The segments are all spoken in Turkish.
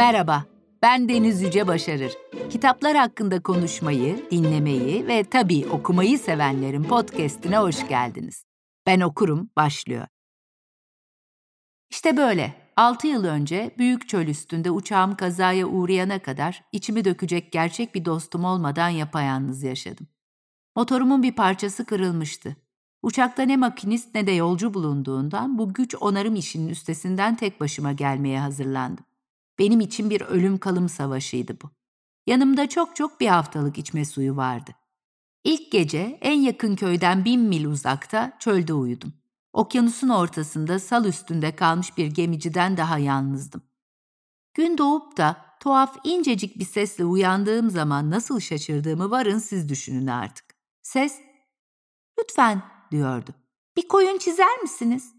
Merhaba, ben Deniz Yüce Başarır. Kitaplar hakkında konuşmayı, dinlemeyi ve tabii okumayı sevenlerin podcast'ine hoş geldiniz. Ben okurum, başlıyor. İşte böyle, 6 yıl önce büyük çöl üstünde uçağım kazaya uğrayana kadar içimi dökecek gerçek bir dostum olmadan yapayalnız yaşadım. Motorumun bir parçası kırılmıştı. Uçakta ne makinist ne de yolcu bulunduğundan bu güç onarım işinin üstesinden tek başıma gelmeye hazırlandım. Benim için bir ölüm kalım savaşıydı bu. Yanımda çok çok bir haftalık içme suyu vardı. İlk gece en yakın köyden bin mil uzakta çölde uyudum. Okyanusun ortasında sal üstünde kalmış bir gemiciden daha yalnızdım. Gün doğup da tuhaf incecik bir sesle uyandığım zaman nasıl şaşırdığımı varın siz düşünün artık. Ses, lütfen diyordu. Bir koyun çizer misiniz?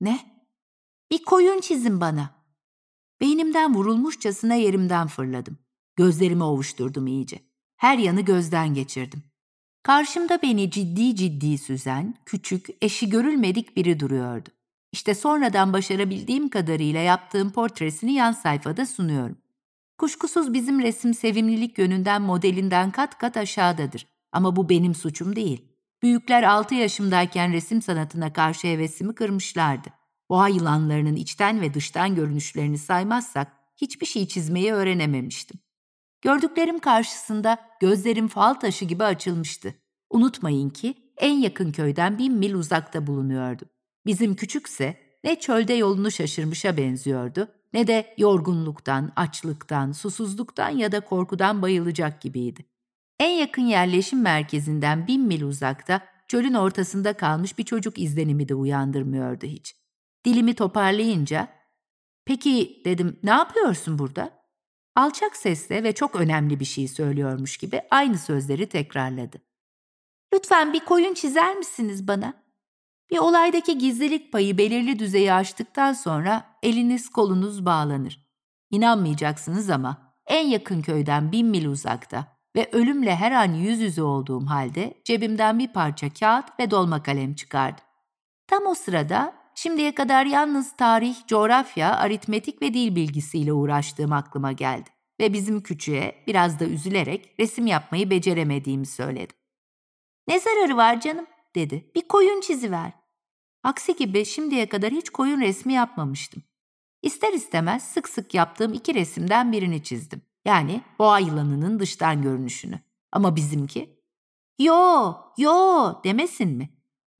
Ne? Bir koyun çizin bana. Beynimden vurulmuşçasına yerimden fırladım. Gözlerimi ovuşturdum iyice. Her yanı gözden geçirdim. Karşımda beni ciddi ciddi süzen, küçük, eşi görülmedik biri duruyordu. İşte sonradan başarabildiğim kadarıyla yaptığım portresini yan sayfada sunuyorum. Kuşkusuz bizim resim sevimlilik yönünden modelinden kat kat aşağıdadır. Ama bu benim suçum değil. Büyükler 6 yaşımdayken resim sanatına karşı hevesimi kırmışlardı. Boğa yılanlarının içten ve dıştan görünüşlerini saymazsak hiçbir şey çizmeyi öğrenememiştim. Gördüklerim karşısında gözlerim fal taşı gibi açılmıştı. Unutmayın ki en yakın köyden bin mil uzakta bulunuyordu. Bizim küçükse ne çölde yolunu şaşırmışa benziyordu ne de yorgunluktan, açlıktan, susuzluktan ya da korkudan bayılacak gibiydi. En yakın yerleşim merkezinden bin mil uzakta çölün ortasında kalmış bir çocuk izlenimi de uyandırmıyordu hiç. Dilimi toparlayınca, ''Peki'' dedim, ''ne yapıyorsun burada?'' Alçak sesle ve çok önemli bir şey söylüyormuş gibi aynı sözleri tekrarladı. ''Lütfen bir koyun çizer misiniz bana?'' Bir olaydaki gizlilik payı belirli düzeyi aştıktan sonra eliniz kolunuz bağlanır. İnanmayacaksınız ama en yakın köyden bin mil uzakta ve ölümle her an yüz yüze olduğum halde cebimden bir parça kağıt ve dolma kalem çıkardım. Tam o sırada şimdiye kadar yalnız tarih, coğrafya, aritmetik ve dil bilgisiyle uğraştığım aklıma geldi ve bizim küçüğe biraz da üzülerek resim yapmayı beceremediğimi söyledim. Ne zararı var canım dedi. Bir koyun çiziver. Aksi gibi şimdiye kadar hiç koyun resmi yapmamıştım. İster istemez sık sık yaptığım iki resimden birini çizdim. Yani boğa yılanının dıştan görünüşünü. Ama bizimki yo yo demesin mi?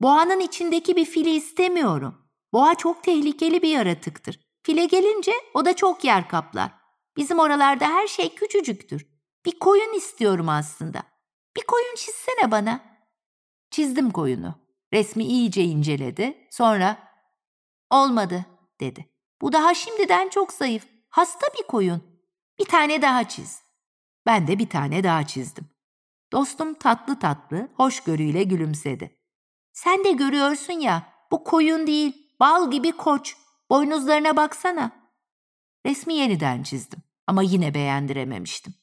Boğanın içindeki bir fili istemiyorum. Boğa çok tehlikeli bir yaratıktır. File gelince o da çok yer kaplar. Bizim oralarda her şey küçücüktür. Bir koyun istiyorum aslında. Bir koyun çizsene bana. Çizdim koyunu. Resmi iyice inceledi. Sonra olmadı dedi. Bu daha şimdiden çok zayıf. Hasta bir koyun. Bir tane daha çiz. Ben de bir tane daha çizdim. Dostum tatlı tatlı, hoşgörüyle gülümsedi. Sen de görüyorsun ya, bu koyun değil, bal gibi koç. Boynuzlarına baksana. Resmi yeniden çizdim ama yine beğendirememiştim.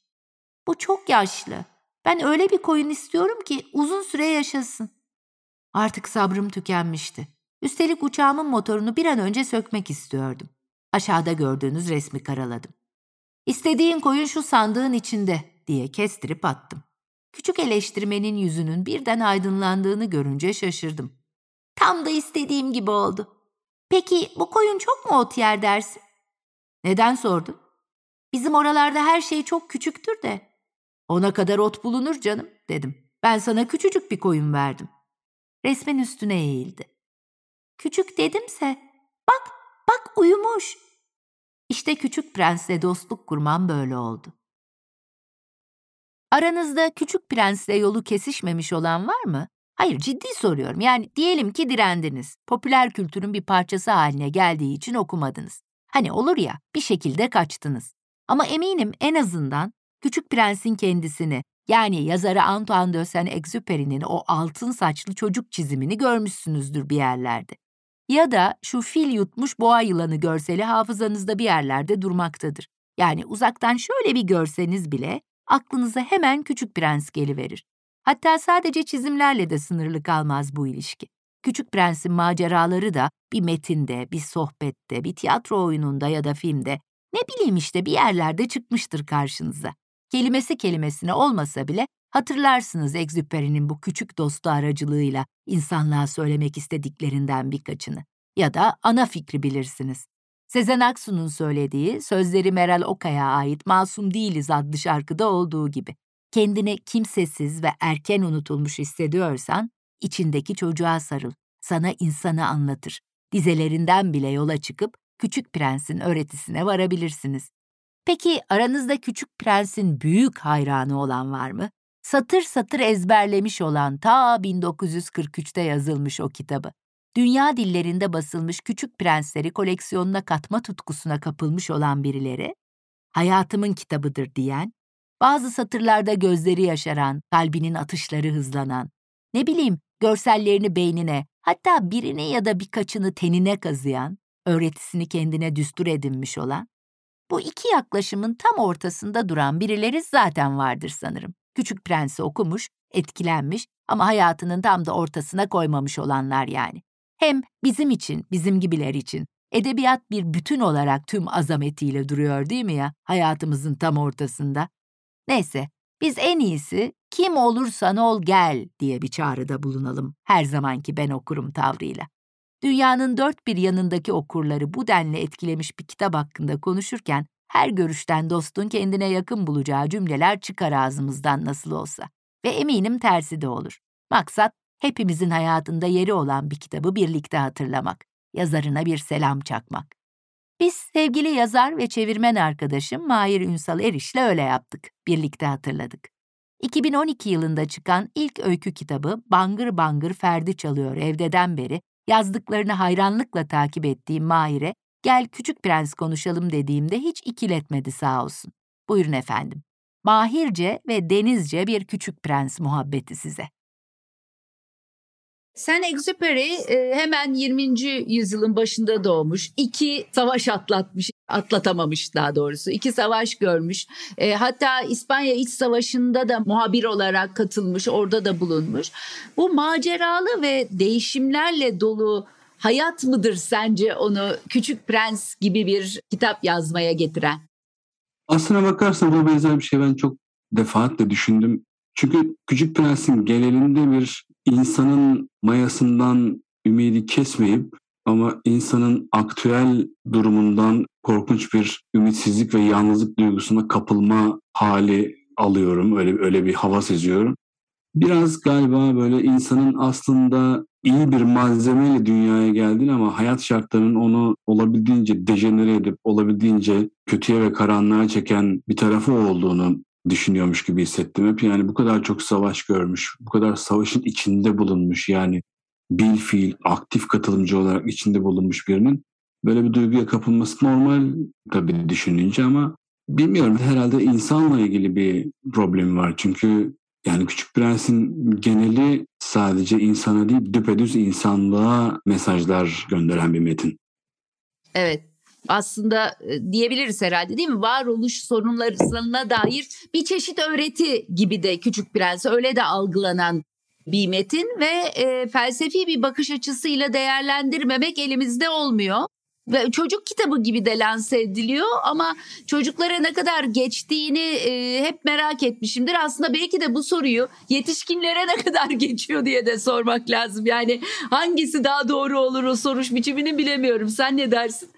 Bu çok yaşlı. Ben öyle bir koyun istiyorum ki uzun süre yaşasın. Artık sabrım tükenmişti. Üstelik uçağımın motorunu bir an önce sökmek istiyordum. Aşağıda gördüğünüz resmi karaladım. İstediğin koyun şu sandığın içinde diye kestirip attım. Küçük eleştirmenin yüzünün birden aydınlandığını görünce şaşırdım. Tam da istediğim gibi oldu. Peki bu koyun çok mu ot yer dersin? Neden sordun? Bizim oralarda her şey çok küçüktür de. Ona kadar ot bulunur canım dedim. Ben sana küçücük bir koyun verdim. Resmin üstüne eğildi. Küçük dedimse bak bak uyumuş işte küçük prensle dostluk kurmam böyle oldu. Aranızda küçük prensle yolu kesişmemiş olan var mı? Hayır ciddi soruyorum. Yani diyelim ki direndiniz. Popüler kültürün bir parçası haline geldiği için okumadınız. Hani olur ya bir şekilde kaçtınız. Ama eminim en azından Küçük Prens'in kendisini yani yazarı Antoine de Saint-Exupéry'nin o altın saçlı çocuk çizimini görmüşsünüzdür bir yerlerde. Ya da şu fil yutmuş boğa yılanı görseli hafızanızda bir yerlerde durmaktadır. Yani uzaktan şöyle bir görseniz bile aklınıza hemen Küçük Prens geliverir. Hatta sadece çizimlerle de sınırlı kalmaz bu ilişki. Küçük Prens'in maceraları da bir metinde, bir sohbette, bir tiyatro oyununda ya da filmde Ne bileyim işte bir yerlerde çıkmıştır karşınıza. Kelimesi kelimesine olmasa bile hatırlarsınız Exupéry'nin bu küçük dostu aracılığıyla insanlığa söylemek istediklerinden birkaçını. Ya da ana fikri bilirsiniz. Sezen Aksu'nun söylediği, sözleri Meral Okay'a ait Masum Değiliz adlı şarkıda olduğu gibi. Kendini kimsesiz ve erken unutulmuş hissediyorsan, içindeki çocuğa sarıl, sana insanı anlatır. Dizelerinden bile yola çıkıp Küçük Prens'in öğretisine varabilirsiniz. Peki aranızda Küçük Prens'in büyük hayranı olan var mı? Satır satır ezberlemiş olan ta 1943'te yazılmış o kitabı. Dünya dillerinde basılmış Küçük Prensleri koleksiyonuna katma tutkusuna kapılmış olan birileri, hayatımın kitabıdır diyen, bazı satırlarda gözleri yaşaran, kalbinin atışları hızlanan, ne bileyim görsellerini beynine, hatta birini ya da birkaçını tenine kazıyan, öğretisini kendine düstur edinmiş olan, bu iki yaklaşımın tam ortasında duran birileri zaten vardır sanırım. Küçük Prens'i okumuş, etkilenmiş ama hayatının tam da ortasına koymamış olanlar yani. Hem bizim için, bizim gibiler için edebiyat bir bütün olarak tüm azametiyle duruyor değil mi ya hayatımızın tam ortasında? Neyse, biz en iyisi kim olursan ol gel diye bir çağrıda bulunalım her zamanki ben okurum tavrıyla. Dünyanın dört bir yanındaki okurları bu denli etkilemiş bir kitap hakkında konuşurken her görüşten dostun kendine yakın bulacağı cümleler çıkar ağzımızdan nasıl olsa. Ve eminim tersi de olur. Maksat hepimizin hayatında yeri olan bir kitabı birlikte hatırlamak, yazarına bir selam çakmak. Biz sevgili yazar ve çevirmen arkadaşım Mahir Ünsal Eriş'le öyle yaptık, birlikte hatırladık. 2012 yılında çıkan ilk öykü kitabı Bangır Bangır Ferdi Çalıyor Evdeden beri yazdıklarını hayranlıkla takip ettiğim Mahir'e gel Küçük Prens konuşalım dediğimde hiç ikiletmedi sağ olsun. Buyurun efendim. Mahirce ve denizce bir Küçük Prens muhabbeti size. Sen Exupéry e, hemen 20. yüzyılın başında doğmuş. iki savaş atlatmış, atlatamamış daha doğrusu. İki savaş görmüş. E, hatta İspanya İç Savaşı'nda da muhabir olarak katılmış, orada da bulunmuş. Bu maceralı ve değişimlerle dolu hayat mıdır sence onu Küçük Prens gibi bir kitap yazmaya getiren? Aslına bakarsan bu benzer bir şey ben çok defaatle düşündüm. Çünkü Küçük Prens'in genelinde bir insanın mayasından ümidi kesmeyip ama insanın aktüel durumundan korkunç bir ümitsizlik ve yalnızlık duygusuna kapılma hali alıyorum. Öyle öyle bir hava seziyorum. Biraz galiba böyle insanın aslında iyi bir malzemeyle dünyaya geldin ama hayat şartlarının onu olabildiğince dejenere edip olabildiğince kötüye ve karanlığa çeken bir tarafı olduğunu düşünüyormuş gibi hissettim hep. Yani bu kadar çok savaş görmüş, bu kadar savaşın içinde bulunmuş yani bil fiil aktif katılımcı olarak içinde bulunmuş birinin böyle bir duyguya kapılması normal tabii düşününce ama bilmiyorum herhalde insanla ilgili bir problemi var. Çünkü yani Küçük Prens'in geneli sadece insana değil düpedüz insanlığa mesajlar gönderen bir metin. Evet aslında e, diyebiliriz herhalde değil mi? Varoluş sorunlarına dair bir çeşit öğreti gibi de Küçük Prens öyle de algılanan bir metin ve e, felsefi bir bakış açısıyla değerlendirmemek elimizde olmuyor. Ve çocuk kitabı gibi de lanse ediliyor ama çocuklara ne kadar geçtiğini e, hep merak etmişimdir. Aslında belki de bu soruyu yetişkinlere ne kadar geçiyor diye de sormak lazım. Yani hangisi daha doğru olur o soruş biçimini bilemiyorum. Sen ne dersin?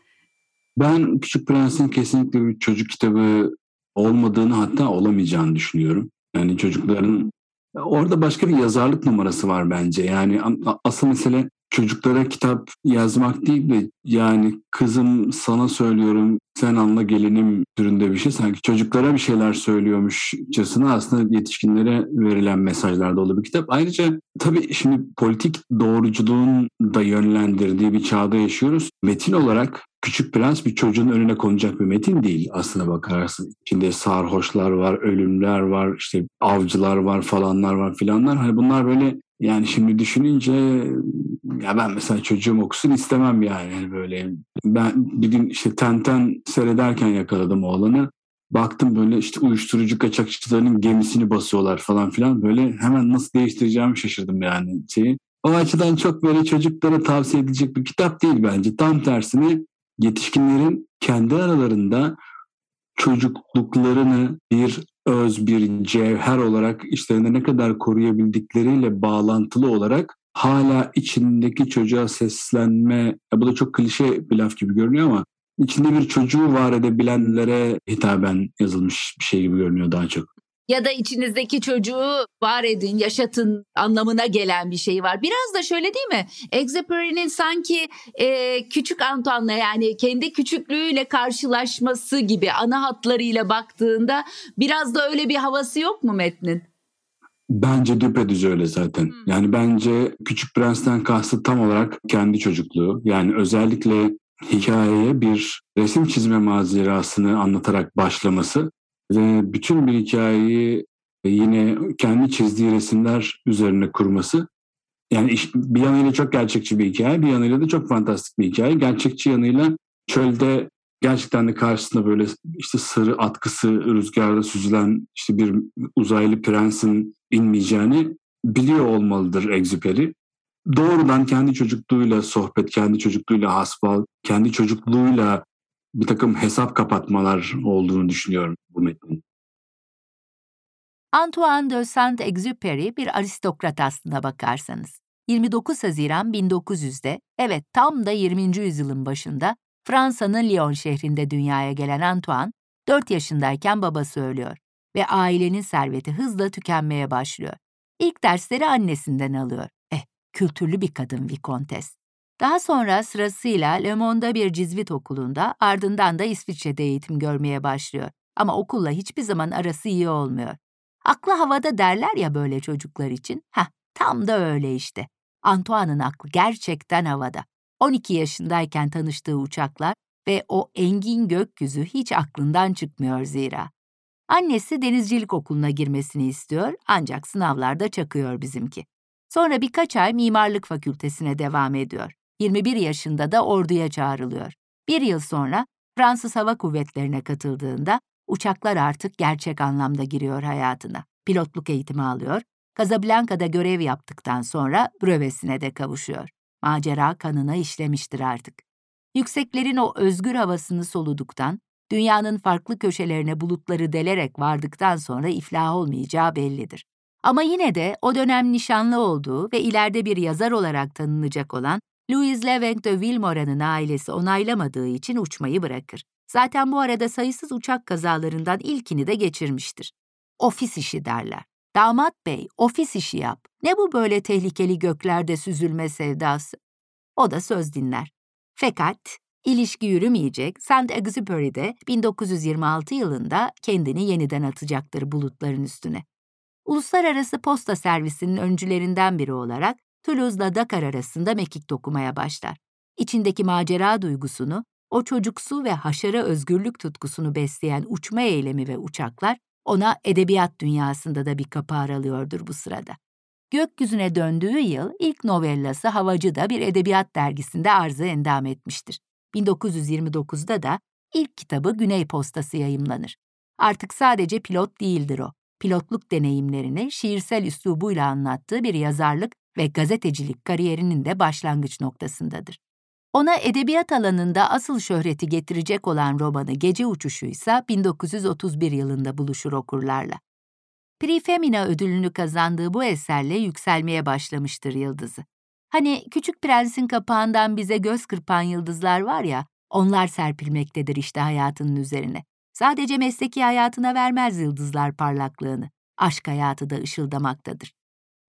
Ben Küçük Prens'in kesinlikle bir çocuk kitabı olmadığını hatta olamayacağını düşünüyorum. Yani çocukların orada başka bir yazarlık numarası var bence. Yani asıl mesele çocuklara kitap yazmak değil de yani kızım sana söylüyorum sen anla gelinim türünde bir şey. Sanki çocuklara bir şeyler söylüyormuşçasına aslında yetişkinlere verilen mesajlar dolu bir kitap. Ayrıca tabii şimdi politik doğruculuğun da yönlendirdiği bir çağda yaşıyoruz. Metin olarak Küçük Prens bir çocuğun önüne konacak bir metin değil aslına bakarsın. İçinde sarhoşlar var, ölümler var, işte avcılar var falanlar var filanlar. Hani bunlar böyle yani şimdi düşününce ya ben mesela çocuğum okusun istemem yani. yani böyle ben bir gün işte Tenten seyrederken yakaladım oğlanı. Baktım böyle işte uyuşturucu kaçakçılarının gemisini basıyorlar falan filan. Böyle hemen nasıl değiştireceğimi şaşırdım yani şeyi. O açıdan çok böyle çocuklara tavsiye edilecek bir kitap değil bence. Tam tersine yetişkinlerin kendi aralarında çocukluklarını bir öz, bir cevher olarak işlerinde ne kadar koruyabildikleriyle bağlantılı olarak hala içindeki çocuğa seslenme, bu da çok klişe bir laf gibi görünüyor ama içinde bir çocuğu var edebilenlere hitaben yazılmış bir şey gibi görünüyor daha çok ya da içinizdeki çocuğu var edin, yaşatın anlamına gelen bir şey var. Biraz da şöyle değil mi? Exupery'nin sanki e, küçük Antoine'la yani kendi küçüklüğüyle karşılaşması gibi ana hatlarıyla baktığında biraz da öyle bir havası yok mu metnin? Bence düpedüz öyle zaten. Hmm. Yani bence Küçük Prens'ten kastı tam olarak kendi çocukluğu. Yani özellikle hikayeye bir resim çizme mazerasını anlatarak başlaması ve bütün bir hikayeyi yine kendi çizdiği resimler üzerine kurması. Yani bir yanıyla çok gerçekçi bir hikaye, bir yanıyla da çok fantastik bir hikaye. Gerçekçi yanıyla çölde gerçekten de karşısında böyle işte sarı atkısı rüzgarda süzülen işte bir uzaylı prensin inmeyeceğini biliyor olmalıdır Exuperi. Doğrudan kendi çocukluğuyla sohbet, kendi çocukluğuyla hasbal, kendi çocukluğuyla bir takım hesap kapatmalar olduğunu düşünüyorum bu metnin. Antoine de Saint-Exupéry bir aristokrat aslına bakarsanız. 29 Haziran 1900'de, evet tam da 20. yüzyılın başında Fransa'nın Lyon şehrinde dünyaya gelen Antoine, 4 yaşındayken babası ölüyor ve ailenin serveti hızla tükenmeye başlıyor. İlk dersleri annesinden alıyor. Eh, kültürlü bir kadın Vikontes. Daha sonra sırasıyla Le Monde'da bir cizvit okulunda, ardından da İsviçre'de eğitim görmeye başlıyor. Ama okulla hiçbir zaman arası iyi olmuyor. Aklı havada derler ya böyle çocuklar için. Heh, tam da öyle işte. Antoine'ın aklı gerçekten havada. 12 yaşındayken tanıştığı uçaklar ve o engin gökyüzü hiç aklından çıkmıyor zira. Annesi denizcilik okuluna girmesini istiyor ancak sınavlarda çakıyor bizimki. Sonra birkaç ay mimarlık fakültesine devam ediyor. 21 yaşında da orduya çağrılıyor. Bir yıl sonra Fransız Hava Kuvvetleri'ne katıldığında uçaklar artık gerçek anlamda giriyor hayatına. Pilotluk eğitimi alıyor, Casablanca'da görev yaptıktan sonra brövesine de kavuşuyor. Macera kanına işlemiştir artık. Yükseklerin o özgür havasını soluduktan, dünyanın farklı köşelerine bulutları delerek vardıktan sonra iflah olmayacağı bellidir. Ama yine de o dönem nişanlı olduğu ve ileride bir yazar olarak tanınacak olan Louis Levent de Villemoran'ın ailesi onaylamadığı için uçmayı bırakır. Zaten bu arada sayısız uçak kazalarından ilkini de geçirmiştir. Ofis işi derler. Damat bey, ofis işi yap. Ne bu böyle tehlikeli göklerde süzülme sevdası? O da söz dinler. Fakat ilişki yürümeyecek, Saint-Exupéry'de 1926 yılında kendini yeniden atacaktır bulutların üstüne. Uluslararası posta servisinin öncülerinden biri olarak Toulouse'la Dakar arasında mekik dokumaya başlar. İçindeki macera duygusunu, o çocuksu ve haşara özgürlük tutkusunu besleyen uçma eylemi ve uçaklar ona edebiyat dünyasında da bir kapı aralıyordur bu sırada. Gökyüzüne döndüğü yıl ilk novellası Havacı'da bir edebiyat dergisinde arzı endam etmiştir. 1929'da da ilk kitabı Güney Postası yayımlanır. Artık sadece pilot değildir o. Pilotluk deneyimlerini şiirsel üslubuyla anlattığı bir yazarlık ve gazetecilik kariyerinin de başlangıç noktasındadır. Ona edebiyat alanında asıl şöhreti getirecek olan romanı Gece Uçuşu ise 1931 yılında buluşur okurlarla. Prix Femina ödülünü kazandığı bu eserle yükselmeye başlamıştır yıldızı. Hani Küçük Prens'in kapağından bize göz kırpan yıldızlar var ya, onlar serpilmektedir işte hayatının üzerine. Sadece mesleki hayatına vermez yıldızlar parlaklığını, aşk hayatı da ışıldamaktadır.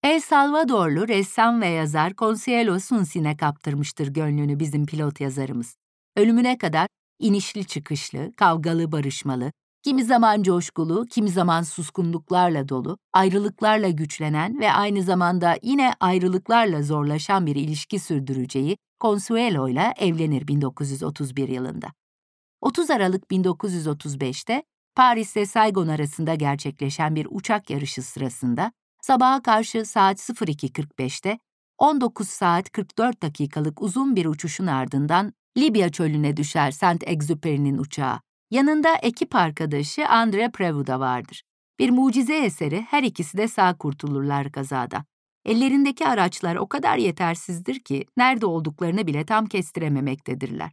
El Salvadorlu ressam ve yazar Consuelo Sunsin'e kaptırmıştır gönlünü bizim pilot yazarımız. Ölümüne kadar inişli çıkışlı, kavgalı barışmalı, kimi zaman coşkulu, kimi zaman suskunluklarla dolu, ayrılıklarla güçlenen ve aynı zamanda yine ayrılıklarla zorlaşan bir ilişki sürdüreceği Consuelo ile evlenir 1931 yılında. 30 Aralık 1935'te Paris ile Saigon arasında gerçekleşen bir uçak yarışı sırasında sabaha karşı saat 02.45'te 19 saat 44 dakikalık uzun bir uçuşun ardından Libya çölüne düşer Saint-Exupéry'nin uçağı. Yanında ekip arkadaşı Andre Prevost da vardır. Bir mucize eseri her ikisi de sağ kurtulurlar kazada. Ellerindeki araçlar o kadar yetersizdir ki nerede olduklarını bile tam kestirememektedirler.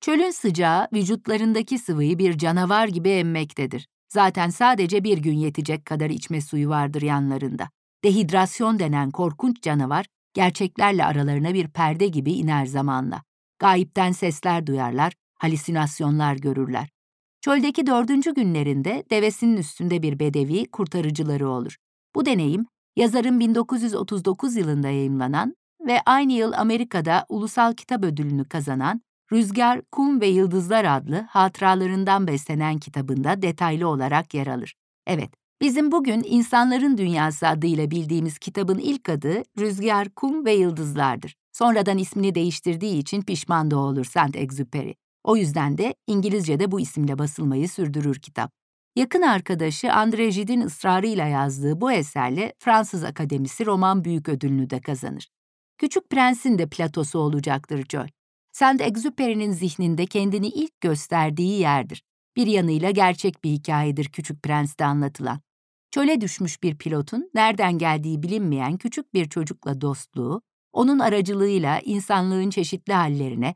Çölün sıcağı vücutlarındaki sıvıyı bir canavar gibi emmektedir. Zaten sadece bir gün yetecek kadar içme suyu vardır yanlarında. Dehidrasyon denen korkunç canavar, gerçeklerle aralarına bir perde gibi iner zamanla. Gayipten sesler duyarlar, halüsinasyonlar görürler. Çöldeki dördüncü günlerinde devesinin üstünde bir bedevi kurtarıcıları olur. Bu deneyim, yazarın 1939 yılında yayımlanan ve aynı yıl Amerika'da Ulusal Kitap Ödülünü kazanan Rüzgar, Kum ve Yıldızlar adlı hatıralarından beslenen kitabında detaylı olarak yer alır. Evet, bizim bugün İnsanların Dünyası adıyla bildiğimiz kitabın ilk adı Rüzgar, Kum ve Yıldızlardır. Sonradan ismini değiştirdiği için pişman da olur Saint-Exupéry. O yüzden de İngilizce'de bu isimle basılmayı sürdürür kitap. Yakın arkadaşı André Gide'in ısrarıyla yazdığı bu eserle Fransız Akademisi Roman Büyük Ödülünü de kazanır. Küçük Prens'in de platosu olacaktır Joy. Saint-Exupéry'nin zihninde kendini ilk gösterdiği yerdir. Bir yanıyla gerçek bir hikayedir Küçük Prens'te anlatılan. Çöle düşmüş bir pilotun nereden geldiği bilinmeyen küçük bir çocukla dostluğu, onun aracılığıyla insanlığın çeşitli hallerine,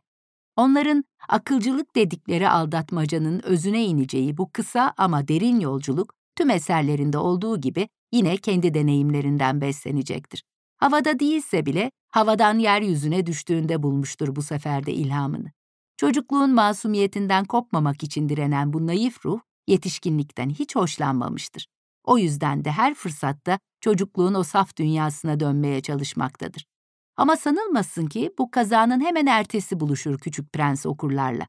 onların akılcılık dedikleri aldatmacanın özüne ineceği bu kısa ama derin yolculuk tüm eserlerinde olduğu gibi yine kendi deneyimlerinden beslenecektir. Havada değilse bile havadan yeryüzüne düştüğünde bulmuştur bu sefer de ilhamını. Çocukluğun masumiyetinden kopmamak için direnen bu naif ruh, yetişkinlikten hiç hoşlanmamıştır. O yüzden de her fırsatta çocukluğun o saf dünyasına dönmeye çalışmaktadır. Ama sanılmasın ki bu kazanın hemen ertesi buluşur Küçük Prens okurlarla.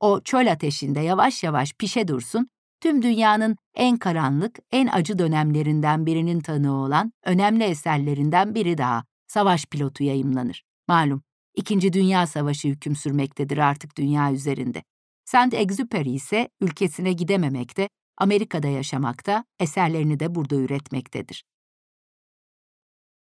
O çöl ateşinde yavaş yavaş pişe dursun tüm dünyanın en karanlık, en acı dönemlerinden birinin tanığı olan önemli eserlerinden biri daha, Savaş Pilotu yayımlanır. Malum, İkinci Dünya Savaşı hüküm sürmektedir artık dünya üzerinde. Saint-Exupéry ise ülkesine gidememekte, Amerika'da yaşamakta, eserlerini de burada üretmektedir.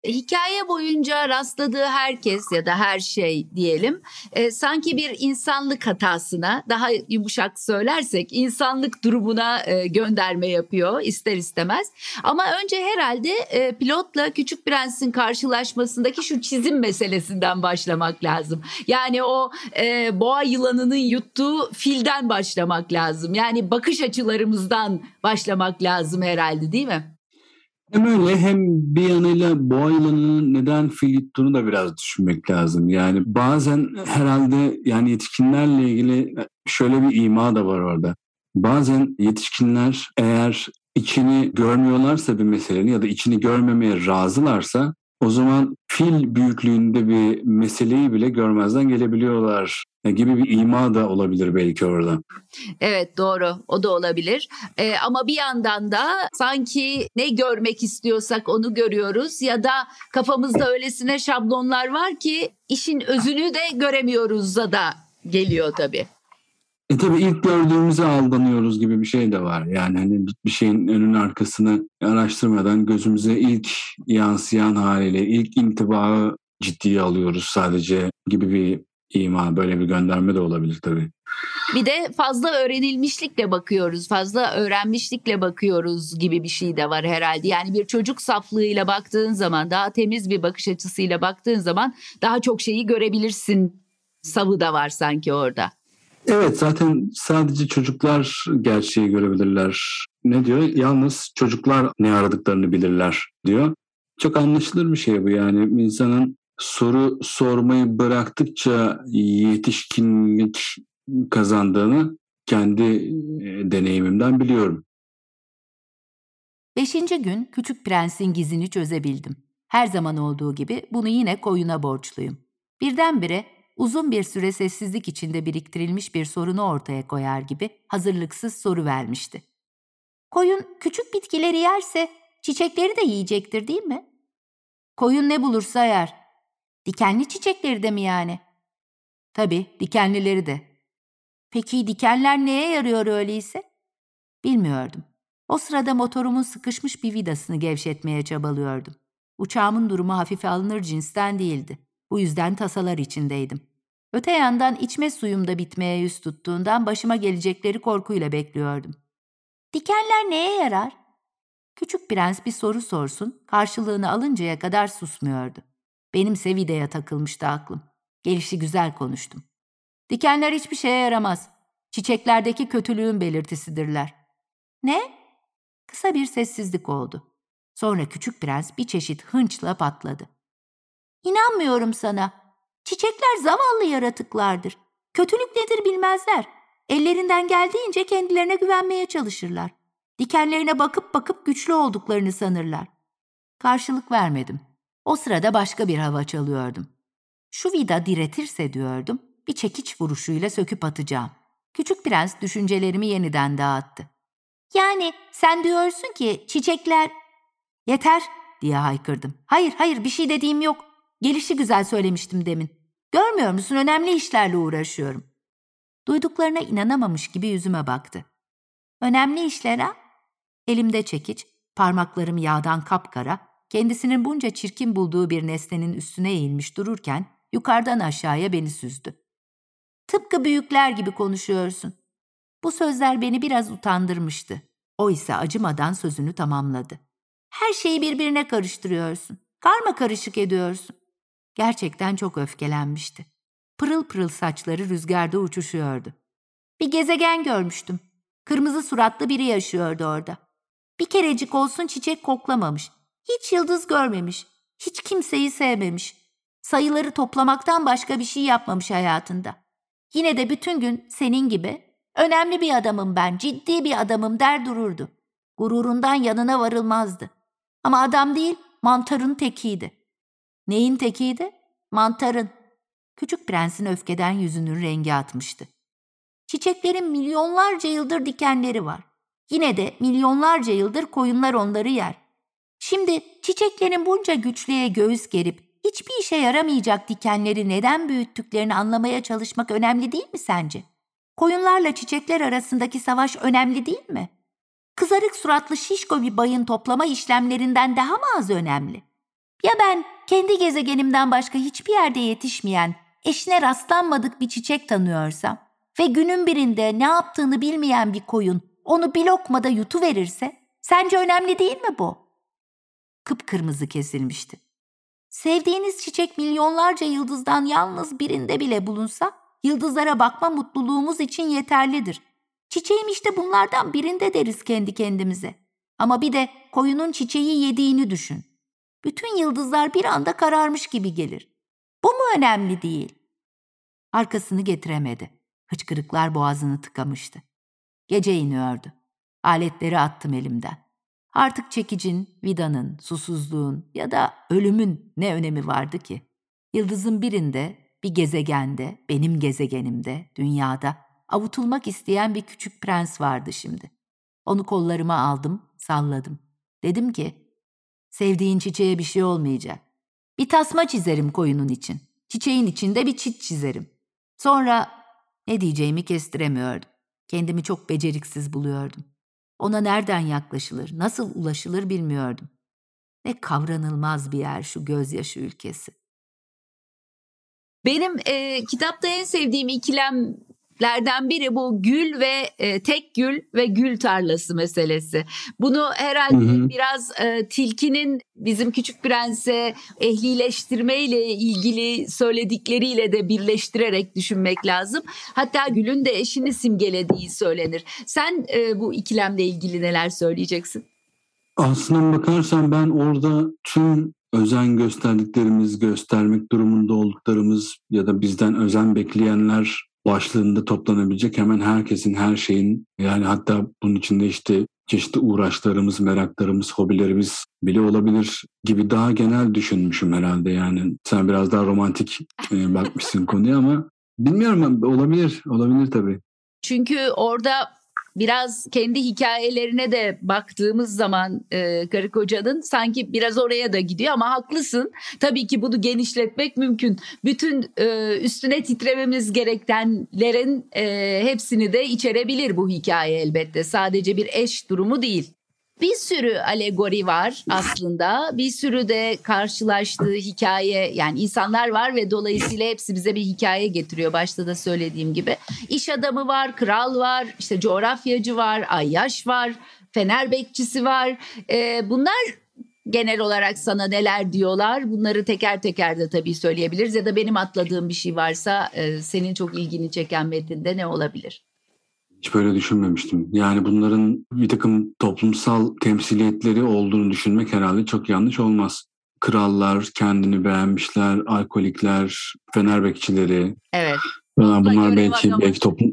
Hikaye boyunca rastladığı herkes ya da her şey diyelim e, sanki bir insanlık hatasına daha yumuşak söylersek insanlık durumuna e, gönderme yapıyor ister istemez. Ama önce herhalde e, pilotla Küçük Prens'in karşılaşmasındaki şu çizim meselesinden başlamak lazım. Yani o e, boğa yılanının yuttuğu filden başlamak lazım. Yani bakış açılarımızdan başlamak lazım herhalde değil mi? Hem öyle hem bir yanıyla boğa yılanının neden fil yuttuğunu da biraz düşünmek lazım. Yani bazen herhalde yani yetişkinlerle ilgili şöyle bir ima da var orada. Bazen yetişkinler eğer içini görmüyorlarsa bir meselenin ya da içini görmemeye razılarsa o zaman fil büyüklüğünde bir meseleyi bile görmezden gelebiliyorlar gibi bir ima da olabilir belki orada. Evet doğru o da olabilir ee, ama bir yandan da sanki ne görmek istiyorsak onu görüyoruz ya da kafamızda öylesine şablonlar var ki işin özünü de göremiyoruz da geliyor tabii. E tabii ilk gördüğümüze aldanıyoruz gibi bir şey de var. Yani hani bir şeyin önün arkasını araştırmadan gözümüze ilk yansıyan haliyle ilk intibağı ciddiye alıyoruz sadece gibi bir ima, böyle bir gönderme de olabilir tabii. Bir de fazla öğrenilmişlikle bakıyoruz, fazla öğrenmişlikle bakıyoruz gibi bir şey de var herhalde. Yani bir çocuk saflığıyla baktığın zaman, daha temiz bir bakış açısıyla baktığın zaman daha çok şeyi görebilirsin savı da var sanki orada. Evet zaten sadece çocuklar gerçeği görebilirler. Ne diyor? Yalnız çocuklar ne aradıklarını bilirler diyor. Çok anlaşılır bir şey bu yani insanın soru sormayı bıraktıkça yetişkinlik kazandığını kendi e, deneyimimden biliyorum. Beşinci gün Küçük Prens'in gizini çözebildim. Her zaman olduğu gibi bunu yine koyuna borçluyum. Birdenbire uzun bir süre sessizlik içinde biriktirilmiş bir sorunu ortaya koyar gibi hazırlıksız soru vermişti. Koyun küçük bitkileri yerse çiçekleri de yiyecektir değil mi? Koyun ne bulursa yer. Dikenli çiçekleri de mi yani? Tabii, dikenlileri de. Peki dikenler neye yarıyor öyleyse? Bilmiyordum. O sırada motorumun sıkışmış bir vidasını gevşetmeye çabalıyordum. Uçağımın durumu hafife alınır cinsten değildi. Bu yüzden tasalar içindeydim. Öte yandan içme suyum da bitmeye yüz tuttuğundan başıma gelecekleri korkuyla bekliyordum. Dikenler neye yarar? Küçük prens bir soru sorsun, karşılığını alıncaya kadar susmuyordu. Benimse vidaya takılmıştı aklım. Gelişi güzel konuştum. Dikenler hiçbir şeye yaramaz. Çiçeklerdeki kötülüğün belirtisidirler. Ne? Kısa bir sessizlik oldu. Sonra küçük prens bir çeşit hınçla patladı. İnanmıyorum sana. Çiçekler zavallı yaratıklardır. Kötülük nedir bilmezler. Ellerinden geldiğince kendilerine güvenmeye çalışırlar. Dikenlerine bakıp bakıp güçlü olduklarını sanırlar. Karşılık vermedim. O sırada başka bir hava çalıyordum. Şu vida diretirse diyordum, bir çekiç vuruşuyla söküp atacağım. Küçük prens düşüncelerimi yeniden dağıttı. Yani sen diyorsun ki çiçekler... Yeter diye haykırdım. Hayır hayır bir şey dediğim yok. Gelişi güzel söylemiştim demin. Görmüyor musun önemli işlerle uğraşıyorum. Duyduklarına inanamamış gibi yüzüme baktı. Önemli işler ha? Elimde çekiç, parmaklarım yağdan kapkara, kendisinin bunca çirkin bulduğu bir nesnenin üstüne eğilmiş dururken yukarıdan aşağıya beni süzdü. Tıpkı büyükler gibi konuşuyorsun. Bu sözler beni biraz utandırmıştı. O ise acımadan sözünü tamamladı. Her şeyi birbirine karıştırıyorsun. Karma karışık ediyorsun. Gerçekten çok öfkelenmişti. Pırıl pırıl saçları rüzgarda uçuşuyordu. Bir gezegen görmüştüm. Kırmızı suratlı biri yaşıyordu orada. Bir kerecik olsun çiçek koklamamış. Hiç yıldız görmemiş. Hiç kimseyi sevmemiş. Sayıları toplamaktan başka bir şey yapmamış hayatında. Yine de bütün gün senin gibi önemli bir adamım ben, ciddi bir adamım der dururdu. Gururundan yanına varılmazdı. Ama adam değil, mantarın tekiydi. Neyin tekiydi? Mantarın. Küçük prensin öfkeden yüzünün rengi atmıştı. Çiçeklerin milyonlarca yıldır dikenleri var. Yine de milyonlarca yıldır koyunlar onları yer. Şimdi çiçeklerin bunca güçlüğe göğüs gerip hiçbir işe yaramayacak dikenleri neden büyüttüklerini anlamaya çalışmak önemli değil mi sence? Koyunlarla çiçekler arasındaki savaş önemli değil mi? Kızarık suratlı şişko bir bayın toplama işlemlerinden daha mı az önemli? Ya ben kendi gezegenimden başka hiçbir yerde yetişmeyen, eşine rastlanmadık bir çiçek tanıyorsam ve günün birinde ne yaptığını bilmeyen bir koyun onu bir lokmada yutuverirse, sence önemli değil mi bu? Kıpkırmızı kesilmişti. Sevdiğiniz çiçek milyonlarca yıldızdan yalnız birinde bile bulunsa, yıldızlara bakma mutluluğumuz için yeterlidir. Çiçeğim işte bunlardan birinde deriz kendi kendimize. Ama bir de koyunun çiçeği yediğini düşün. Bütün yıldızlar bir anda kararmış gibi gelir. Bu mu önemli değil? Arkasını getiremedi. Hıçkırıklar boğazını tıkamıştı. Gece iniyordu. Aletleri attım elimden. Artık çekicin, vidanın, susuzluğun ya da ölümün ne önemi vardı ki? Yıldızın birinde, bir gezegende, benim gezegenimde, dünyada avutulmak isteyen bir küçük prens vardı şimdi. Onu kollarıma aldım, salladım. Dedim ki, sevdiğin çiçeğe bir şey olmayacak. Bir tasma çizerim koyunun için. Çiçeğin içinde bir çit çizerim. Sonra ne diyeceğimi kestiremiyordum. Kendimi çok beceriksiz buluyordum. Ona nereden yaklaşılır, nasıl ulaşılır bilmiyordum. Ne kavranılmaz bir yer şu gözyaşı ülkesi. Benim e, kitapta en sevdiğim ikilem lerden biri bu gül ve e, tek gül ve gül tarlası meselesi. Bunu herhalde hı hı. biraz e, tilkinin bizim küçük prense ehlileştirme ile ilgili söyledikleriyle de birleştirerek düşünmek lazım. Hatta gülün de eşini simgelediği söylenir. Sen e, bu ikilemle ilgili neler söyleyeceksin? Aslına bakarsan ben orada tüm özen gösterdiklerimiz, göstermek durumunda olduklarımız ya da bizden özen bekleyenler başlığında toplanabilecek hemen herkesin, her şeyin yani hatta bunun içinde işte çeşitli uğraşlarımız, meraklarımız, hobilerimiz bile olabilir gibi daha genel düşünmüşüm herhalde yani. Sen biraz daha romantik e, bakmışsın konuya ama bilmiyorum olabilir, olabilir tabii. Çünkü orada biraz kendi hikayelerine de baktığımız zaman e, karı kocanın sanki biraz oraya da gidiyor ama haklısın. Tabii ki bunu genişletmek mümkün. Bütün e, üstüne titrememiz gerekenlerin e, hepsini de içerebilir bu hikaye elbette. Sadece bir eş durumu değil. Bir sürü alegori var aslında. Bir sürü de karşılaştığı hikaye yani insanlar var ve dolayısıyla hepsi bize bir hikaye getiriyor. Başta da söylediğim gibi. İş adamı var, kral var, işte coğrafyacı var, ayyaş var, fener bekçisi var. Ee, bunlar genel olarak sana neler diyorlar bunları teker teker de tabii söyleyebiliriz ya da benim atladığım bir şey varsa e, senin çok ilgini çeken metinde ne olabilir? Hiç böyle düşünmemiştim. Yani bunların bir takım toplumsal temsiliyetleri olduğunu düşünmek herhalde çok yanlış olmaz. Krallar, kendini beğenmişler, alkolikler, fener bekçileri. Evet. Falan bunlar belki belki toplum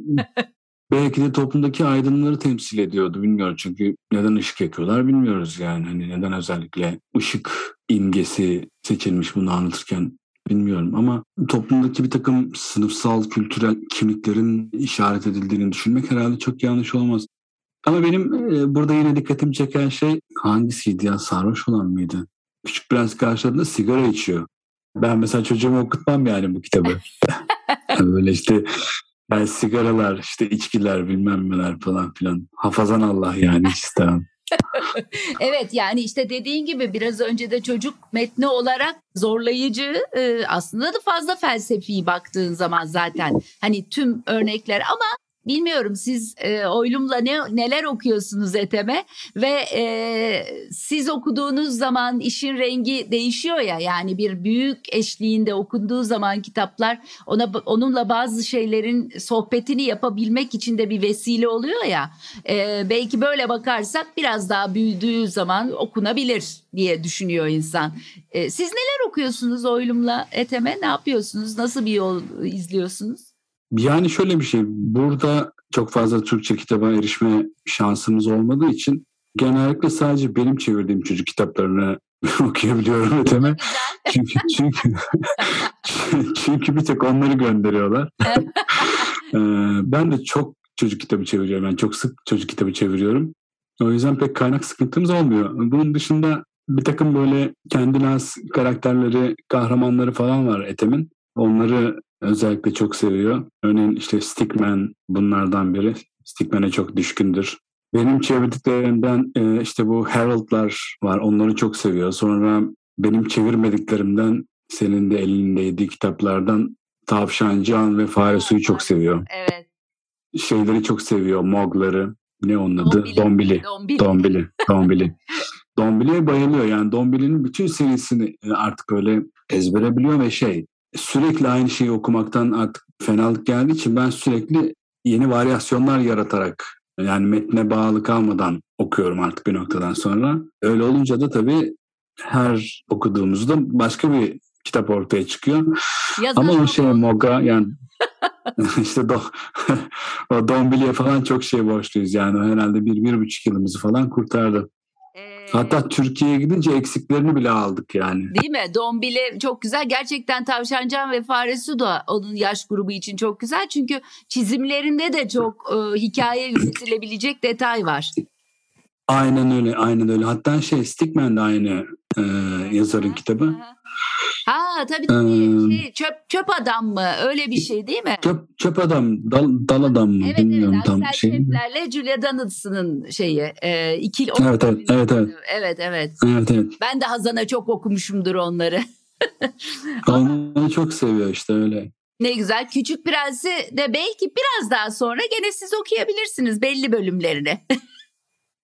belki de toplumdaki aydınları temsil ediyordu bilmiyorum çünkü neden ışık yakıyorlar bilmiyoruz yani hani neden özellikle ışık imgesi seçilmiş bunu anlatırken bilmiyorum ama toplumdaki bir takım sınıfsal kültürel kimliklerin işaret edildiğini düşünmek herhalde çok yanlış olmaz. Ama benim e, burada yine dikkatimi çeken şey hangisiydi ya sarhoş olan mıydı? Küçük Prens karşılarında sigara içiyor. Ben mesela çocuğumu okutmam yani bu kitabı. Böyle işte yani sigaralar, işte içkiler, bilmem neler falan filan. Hafazan Allah yani hiç istemem. evet yani işte dediğin gibi biraz önce de çocuk metni olarak zorlayıcı e, aslında da fazla felsefi baktığın zaman zaten. Hani tüm örnekler ama Bilmiyorum siz e, Oylum'la ne neler okuyorsunuz Ethem'e ve e, siz okuduğunuz zaman işin rengi değişiyor ya yani bir büyük eşliğinde okunduğu zaman kitaplar ona onunla bazı şeylerin sohbetini yapabilmek için de bir vesile oluyor ya e, belki böyle bakarsak biraz daha büyüdüğü zaman okunabilir diye düşünüyor insan. E, siz neler okuyorsunuz Oylum'la Ethem'e ne yapıyorsunuz nasıl bir yol izliyorsunuz? Yani şöyle bir şey, burada çok fazla Türkçe kitaba erişme şansımız olmadığı için genellikle sadece benim çevirdiğim çocuk kitaplarını okuyabiliyorum öteme. çünkü çünkü çünkü bir tek onları gönderiyorlar. ben de çok çocuk kitabı çeviriyorum. Yani çok sık çocuk kitabı çeviriyorum. O yüzden pek kaynak sıkıntımız olmuyor. Bunun dışında bir takım böyle kendine has karakterleri, kahramanları falan var Ethem'in. Onları özellikle çok seviyor. Örneğin işte Stickman bunlardan biri. Stickman'e çok düşkündür. Benim çevirdiklerimden e, işte bu Harold'lar var. Onları çok seviyor. Sonra benim çevirmediklerimden senin de elindeydi kitaplardan Tavşan, Can ve Fare Suyu çok seviyor. Evet. Şeyleri çok seviyor. Mogları. Ne onun adı? Dombili. Dombili. Dombili. Dombili. Dombili'ye bayılıyor. Yani Dombili'nin bütün serisini e, artık öyle ezbere biliyor ve şey sürekli aynı şeyi okumaktan artık fenalık geldiği için ben sürekli yeni varyasyonlar yaratarak yani metne bağlı kalmadan okuyorum artık bir noktadan sonra. Öyle olunca da tabii her okuduğumuzda başka bir kitap ortaya çıkıyor. Yazar Ama o şey Moga yani işte do, o Dombili'ye falan çok şey borçluyuz yani herhalde bir, bir buçuk yılımızı falan kurtardı. Hatta Türkiye'ye gidince eksiklerini bile aldık yani. Değil mi? Dombili çok güzel. Gerçekten Tavşancan ve Faresu da onun yaş grubu için çok güzel. Çünkü çizimlerinde de çok e, hikaye üretilebilecek detay var. Aynen öyle, aynen öyle. Hatta şey Stickman de aynı e, yazarın kitabı. Ha tabii tabii. Ee, şey, çöp, çöp adam mı? Öyle bir şey değil mi? Çöp, çöp adam, dal, dal adam mı? Evet, Bilmiyorum evet. tam şey. Şeflerle Julia Donaldson'ın şeyi. E, ikili evet, evet, evet, evet. Evet, evet. Evet, evet. Ben de Hazan'a çok okumuşumdur onları. Onları çok seviyor işte öyle. Ne güzel. Küçük Prens'i de belki biraz daha sonra gene siz okuyabilirsiniz belli bölümlerini.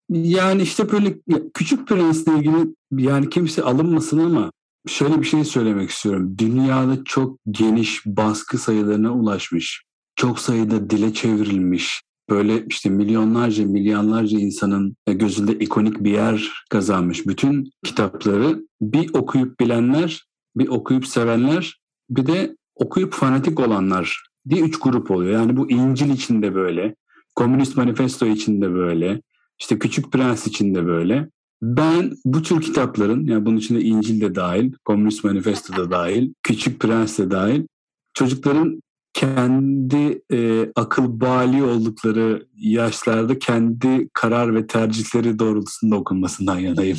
yani işte böyle Küçük Prens'le ilgili yani kimse alınmasın ama şöyle bir şey söylemek istiyorum. Dünyada çok geniş baskı sayılarına ulaşmış. Çok sayıda dile çevrilmiş. Böyle işte milyonlarca, milyonlarca insanın gözünde ikonik bir yer kazanmış. Bütün kitapları bir okuyup bilenler, bir okuyup sevenler, bir de okuyup fanatik olanlar diye üç grup oluyor. Yani bu İncil içinde böyle, Komünist Manifesto içinde böyle, işte Küçük Prens içinde böyle. Ben bu tür kitapların, yani bunun içinde İncil de dahil, Komünist Manifesto da dahil, Küçük Prens de dahil, çocukların kendi e, akıl bali oldukları yaşlarda kendi karar ve tercihleri doğrultusunda okunmasından yanayım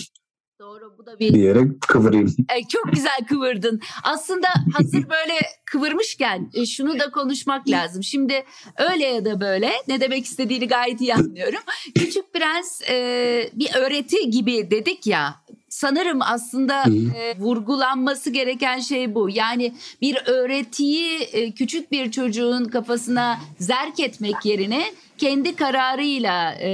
da bir... Diyerek kıvırayım. E, çok güzel kıvırdın. Aslında hazır böyle kıvırmışken e, şunu da konuşmak lazım. Şimdi öyle ya da böyle ne demek istediğini gayet iyi anlıyorum. Küçük Prens e, bir öğreti gibi dedik ya sanırım aslında e, vurgulanması gereken şey bu. Yani bir öğretiyi e, küçük bir çocuğun kafasına zerk etmek yerine kendi kararıyla e,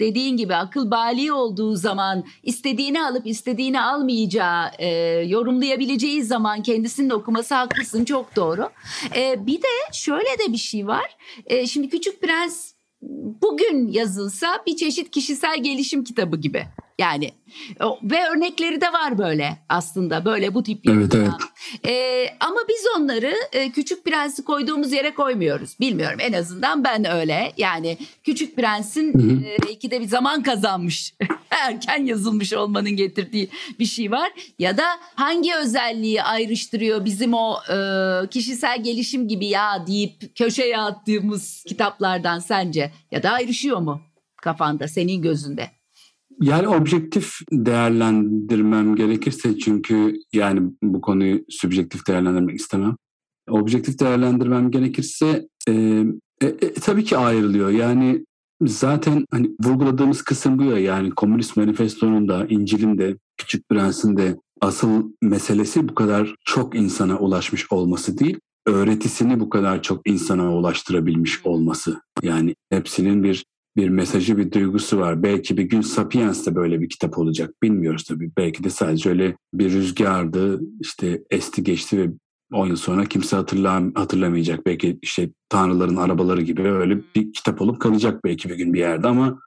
dediğin gibi akıl bali olduğu zaman istediğini alıp istediğini almayacağı e, yorumlayabileceği zaman kendisinin okuması haklısın çok doğru. E, bir de şöyle de bir şey var. E, şimdi Küçük Prens bugün yazılsa bir çeşit kişisel gelişim kitabı gibi. Yani ve örnekleri de var böyle aslında böyle bu tip. Evet evet. Ee, ama biz onları e, Küçük Prens'i koyduğumuz yere koymuyoruz. Bilmiyorum en azından ben öyle. Yani Küçük Prens'in e, belki de bir zaman kazanmış. Erken yazılmış olmanın getirdiği bir şey var. Ya da hangi özelliği ayrıştırıyor bizim o e, kişisel gelişim gibi ya deyip köşeye attığımız kitaplardan sence? Ya da ayrışıyor mu kafanda senin gözünde? Yani objektif değerlendirmem gerekirse çünkü yani bu konuyu subjektif değerlendirmek istemem. Objektif değerlendirmem gerekirse e, e, e, tabii ki ayrılıyor. Yani zaten hani vurguladığımız kısım bu ya yani Komünist Manifesto'nun da İncil'in de Küçük Prens'in de asıl meselesi bu kadar çok insana ulaşmış olması değil, öğretisini bu kadar çok insana ulaştırabilmiş olması. Yani hepsinin bir bir mesajı, bir duygusu var. Belki bir gün Sapiens de böyle bir kitap olacak. Bilmiyoruz tabii. Belki de sadece öyle bir rüzgardı, işte esti geçti ve 10 yıl sonra kimse hatırlam hatırlamayacak. Belki işte Tanrıların arabaları gibi öyle bir kitap olup kalacak belki bir gün bir yerde ama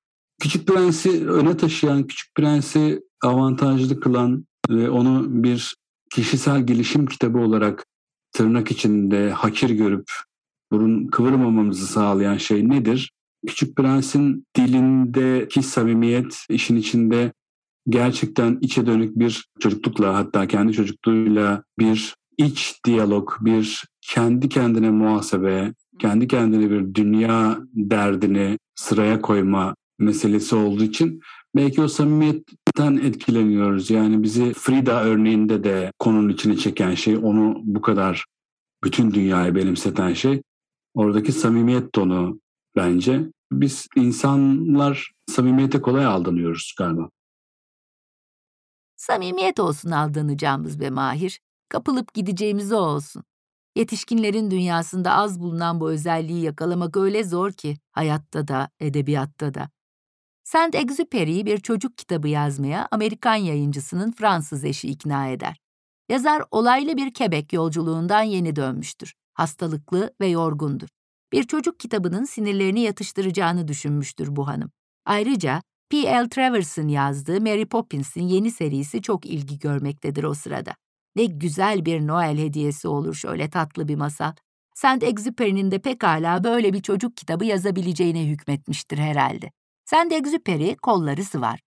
Küçük Prens'i öne taşıyan, Küçük Prens'i avantajlı kılan ve onu bir kişisel gelişim kitabı olarak tırnak içinde hakir görüp burun kıvırmamamızı sağlayan şey nedir? Küçük Prens'in dilindeki samimiyet işin içinde gerçekten içe dönük bir çocuklukla hatta kendi çocukluğuyla bir iç diyalog, bir kendi kendine muhasebe, kendi kendine bir dünya derdini sıraya koyma meselesi olduğu için belki o samimiyetten etkileniyoruz. Yani bizi Frida örneğinde de konunun içine çeken şey, onu bu kadar bütün dünyayı benimseten şey oradaki samimiyet tonu, bence. Biz insanlar samimiyete kolay aldanıyoruz galiba. Samimiyet olsun aldanacağımız be Mahir. Kapılıp gideceğimiz o olsun. Yetişkinlerin dünyasında az bulunan bu özelliği yakalamak öyle zor ki hayatta da, edebiyatta da. Saint-Exupéry'i bir çocuk kitabı yazmaya Amerikan yayıncısının Fransız eşi ikna eder. Yazar olaylı bir Quebec yolculuğundan yeni dönmüştür. Hastalıklı ve yorgundur bir çocuk kitabının sinirlerini yatıştıracağını düşünmüştür bu hanım. Ayrıca P.L. Travers'ın yazdığı Mary Poppins'in yeni serisi çok ilgi görmektedir o sırada. Ne güzel bir Noel hediyesi olur şöyle tatlı bir masal. Saint-Exupéry'nin de pekala böyle bir çocuk kitabı yazabileceğine hükmetmiştir herhalde. Saint-Exupéry kolları sıvar.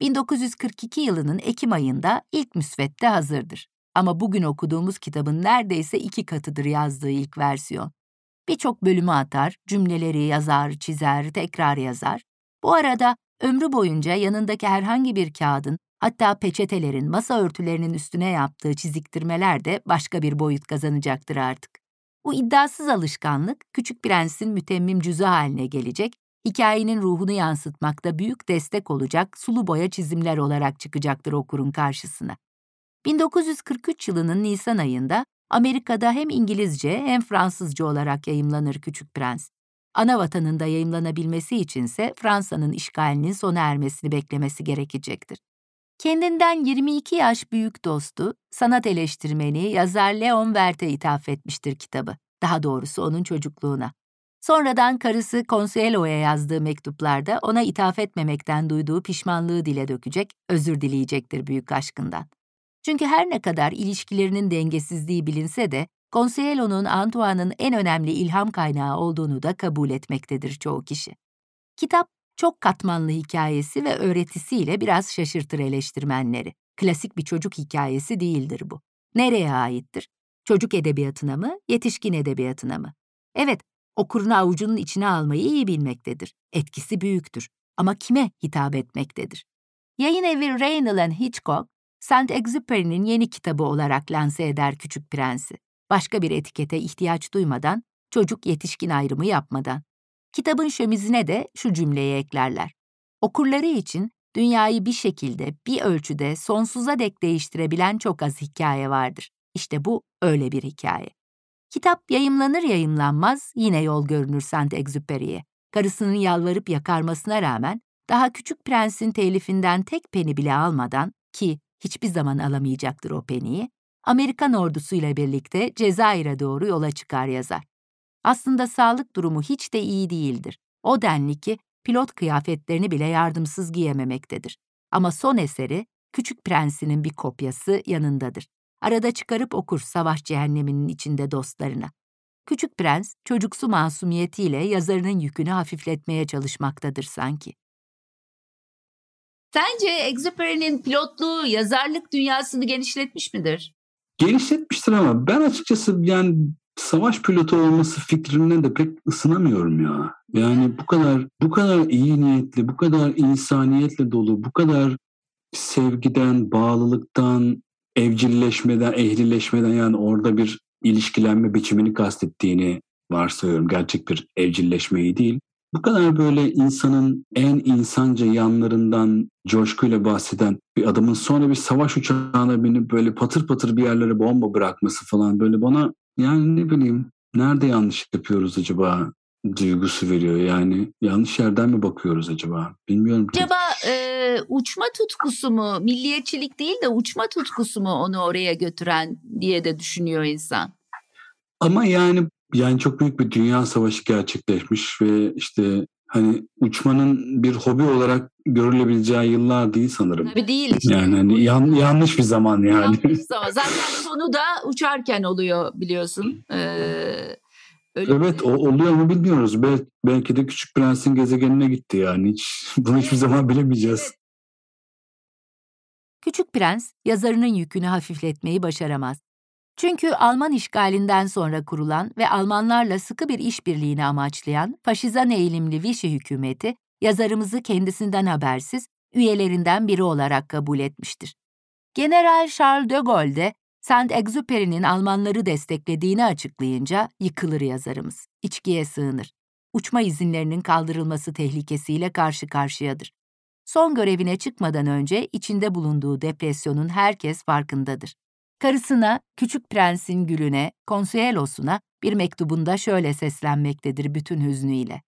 1942 yılının Ekim ayında ilk müsvedde hazırdır. Ama bugün okuduğumuz kitabın neredeyse iki katıdır yazdığı ilk versiyon. Birçok bölümü atar, cümleleri yazar, çizer, tekrar yazar. Bu arada ömrü boyunca yanındaki herhangi bir kağıdın, hatta peçetelerin, masa örtülerinin üstüne yaptığı çiziktirmeler de başka bir boyut kazanacaktır artık. Bu iddiasız alışkanlık, Küçük Prens'in mütemmim cüzü haline gelecek, hikayenin ruhunu yansıtmakta büyük destek olacak sulu boya çizimler olarak çıkacaktır okurun karşısına. 1943 yılının Nisan ayında Amerika'da hem İngilizce hem Fransızca olarak yayımlanır Küçük Prens. Ana vatanında yayımlanabilmesi içinse Fransa'nın işgalinin sona ermesini beklemesi gerekecektir. Kendinden 22 yaş büyük dostu, sanat eleştirmeni yazar Leon Wert'e ithaf etmiştir kitabı. Daha doğrusu onun çocukluğuna. Sonradan karısı Consuelo'ya yazdığı mektuplarda ona ithaf etmemekten duyduğu pişmanlığı dile dökecek, özür dileyecektir büyük aşkından. Çünkü her ne kadar ilişkilerinin dengesizliği bilinse de Consuelo'nun Antoine'ın en önemli ilham kaynağı olduğunu da kabul etmektedir çoğu kişi. Kitap, çok katmanlı hikayesi ve öğretisiyle biraz şaşırtır eleştirmenleri. Klasik bir çocuk hikayesi değildir bu. Nereye aittir? Çocuk edebiyatına mı, yetişkin edebiyatına mı? Evet, okurunu avucunun içine almayı iyi bilmektedir. Etkisi büyüktür. Ama kime hitap etmektedir? Yayın evi Raynal Hitchcock, Saint-Exupéry'nin yeni kitabı olarak lanse eder Küçük Prens'i. Başka bir etikete ihtiyaç duymadan, çocuk yetişkin ayrımı yapmadan. Kitabın şömizine de şu cümleyi eklerler. Okurları için dünyayı bir şekilde, bir ölçüde sonsuza dek değiştirebilen çok az hikaye vardır. İşte bu öyle bir hikaye. Kitap yayımlanır yayımlanmaz yine yol görünür Saint-Exupéry'e. karısının yalvarıp yakarmasına rağmen daha Küçük Prens'in telifinden tek peni bile almadan ki hiçbir zaman alamayacaktır o peniyi, Amerikan ordusuyla birlikte Cezayir'e doğru yola çıkar yazar. Aslında sağlık durumu hiç de iyi değildir. O denli ki pilot kıyafetlerini bile yardımsız giyememektedir. Ama son eseri Küçük Prens'inin bir kopyası yanındadır. Arada çıkarıp okur savaş cehenneminin içinde dostlarına. Küçük Prens, çocuksu masumiyetiyle yazarının yükünü hafifletmeye çalışmaktadır sanki. Sence Exupery'nin pilotluğu yazarlık dünyasını genişletmiş midir? Genişletmiştir ama ben açıkçası yani savaş pilotu olması fikrine de pek ısınamıyorum ya. Yani bu kadar bu kadar iyi niyetli, bu kadar insaniyetle dolu, bu kadar sevgiden, bağlılıktan, evcilleşmeden, ehlileşmeden yani orada bir ilişkilenme biçimini kastettiğini varsayıyorum. Gerçek bir evcilleşmeyi değil. Bu kadar böyle insanın en insanca yanlarından coşkuyla bahseden bir adamın sonra bir savaş uçağına binip böyle patır patır bir yerlere bomba bırakması falan böyle bana yani ne bileyim nerede yanlış yapıyoruz acaba duygusu veriyor. Yani yanlış yerden mi bakıyoruz acaba? Bilmiyorum ki. Acaba e, uçma tutkusu mu, milliyetçilik değil de uçma tutkusu mu onu oraya götüren diye de düşünüyor insan. Ama yani yani çok büyük bir dünya savaşı gerçekleşmiş ve işte hani uçmanın bir hobi olarak görülebileceği yıllar değil sanırım. Tabii değil. Işte. Yani hani yan, yanlış bir zaman yani. Yanlış zaman. Zaten sonu da uçarken oluyor biliyorsun. Ee, Öyle evet o oluyor mu bilmiyoruz. Bel belki de Küçük Prens'in gezegenine gitti yani. Hiç, bunu hiçbir zaman bilemeyeceğiz. Küçük Prens yazarının yükünü hafifletmeyi başaramaz. Çünkü Alman işgalinden sonra kurulan ve Almanlarla sıkı bir işbirliğini amaçlayan faşizan eğilimli Vichy hükümeti yazarımızı kendisinden habersiz üyelerinden biri olarak kabul etmiştir. General Charles de Gaulle de Saint-Exupéry'nin Almanları desteklediğini açıklayınca yıkılır yazarımız, içkiye sığınır. Uçma izinlerinin kaldırılması tehlikesiyle karşı karşıyadır. Son görevine çıkmadan önce içinde bulunduğu depresyonun herkes farkındadır. Karısına, Küçük Prens'in gülüne, Consuelo'suna bir mektubunda şöyle seslenmektedir bütün hüznüyle.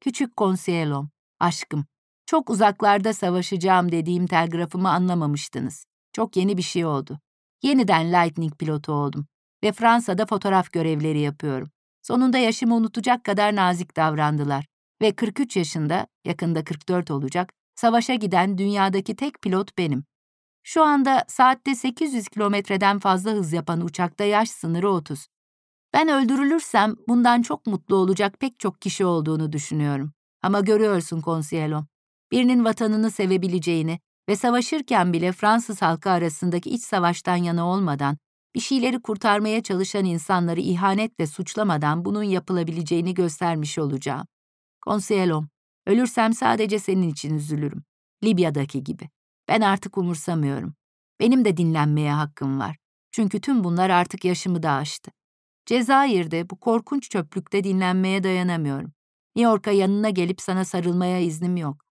Küçük Consuelom, aşkım, çok uzaklarda savaşacağım dediğim telgrafımı anlamamıştınız. Çok yeni bir şey oldu. Yeniden Lightning pilotu oldum ve Fransa'da fotoğraf görevleri yapıyorum. Sonunda yaşımı unutacak kadar nazik davrandılar ve 43 yaşında, yakında 44 olacak, savaşa giden dünyadaki tek pilot benim. Şu anda saatte 800 kilometreden fazla hız yapan uçakta yaş sınırı 30. Ben öldürülürsem bundan çok mutlu olacak pek çok kişi olduğunu düşünüyorum. Ama görüyorsun Consielom, birinin vatanını sevebileceğini ve savaşırken bile Fransız halkı arasındaki iç savaştan yana olmadan, bir şeyleri kurtarmaya çalışan insanları ihanetle suçlamadan bunun yapılabileceğini göstermiş olacağım. Consielom, ölürsem sadece senin için üzülürüm. Libya'daki gibi. Ben artık umursamıyorum. Benim de dinlenmeye hakkım var. Çünkü tüm bunlar artık yaşımı da aştı. Cezayir'de bu korkunç çöplükte dinlenmeye dayanamıyorum. New York'a yanına gelip sana sarılmaya iznim yok.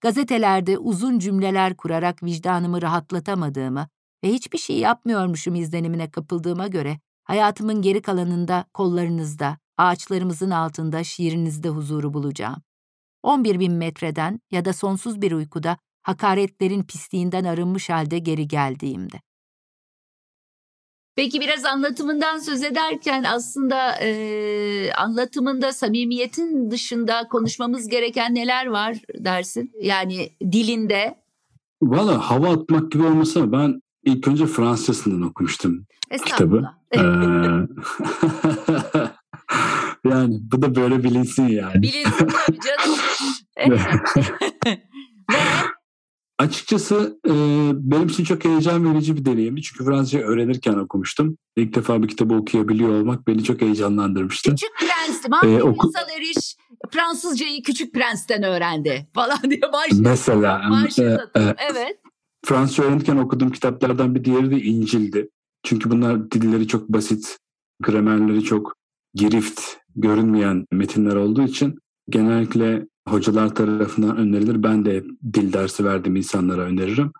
Gazetelerde uzun cümleler kurarak vicdanımı rahatlatamadığımı ve hiçbir şey yapmıyormuşum izlenimine kapıldığıma göre hayatımın geri kalanında kollarınızda, ağaçlarımızın altında şiirinizde huzuru bulacağım. 11 bin metreden ya da sonsuz bir uykuda hakaretlerin pisliğinden arınmış halde geri geldiğimde. Peki biraz anlatımından söz ederken aslında e, anlatımında samimiyetin dışında konuşmamız gereken neler var dersin? Yani dilinde. Valla hava atmak gibi olmasa ben ilk önce Fransızcasından okumuştum kitabı. Ee, yani bu da böyle bilinsin yani. Bilinsin tabii canım. Ve Açıkçası e, benim için çok heyecan verici bir deneyimdi. Çünkü Fransızca öğrenirken okumuştum. İlk defa bir kitabı okuyabiliyor olmak beni çok heyecanlandırmıştı. Küçük Prens, Mahmut ee, oku... Eriş Fransızcayı Küçük Prens'ten öğrendi falan diye başladı. Mesela. Başladı. E, e, evet. Fransızca öğrenirken okuduğum kitaplardan bir diğeri de İncil'di. Çünkü bunlar dilleri çok basit, gramerleri çok girift, görünmeyen metinler olduğu için genellikle hocalar tarafından önerilir. Ben de dil dersi verdiğim insanlara öneririm.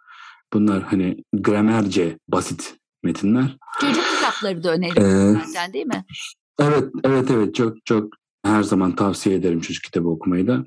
Bunlar hani gramerce basit metinler. Çocuk kitapları da önerilir ee, zaten değil mi? Evet, evet, evet. Çok çok Her zaman tavsiye ederim çocuk kitabı okumayı da.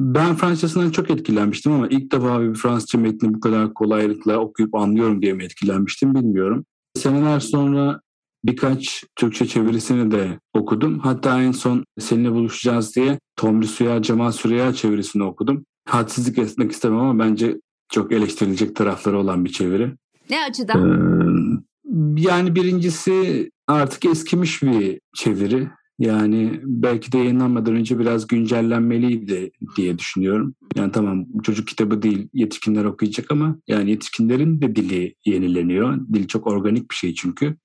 Ben Fransızcasından çok etkilenmiştim ama ilk defa bir Fransızca metni bu kadar kolaylıkla okuyup anlıyorum diye mi etkilenmiştim bilmiyorum. Seneler sonra birkaç Türkçe çevirisini de okudum. Hatta en son seninle buluşacağız diye Tomri Suya, Cemal Süreyya çevirisini okudum. Hadsizlik etmek istemem ama bence çok eleştirilecek tarafları olan bir çeviri. Ne açıdan? Ee, yani birincisi artık eskimiş bir çeviri. Yani belki de yayınlanmadan önce biraz güncellenmeliydi diye düşünüyorum. Yani tamam çocuk kitabı değil yetişkinler okuyacak ama yani yetişkinlerin de dili yenileniyor. Dil çok organik bir şey çünkü.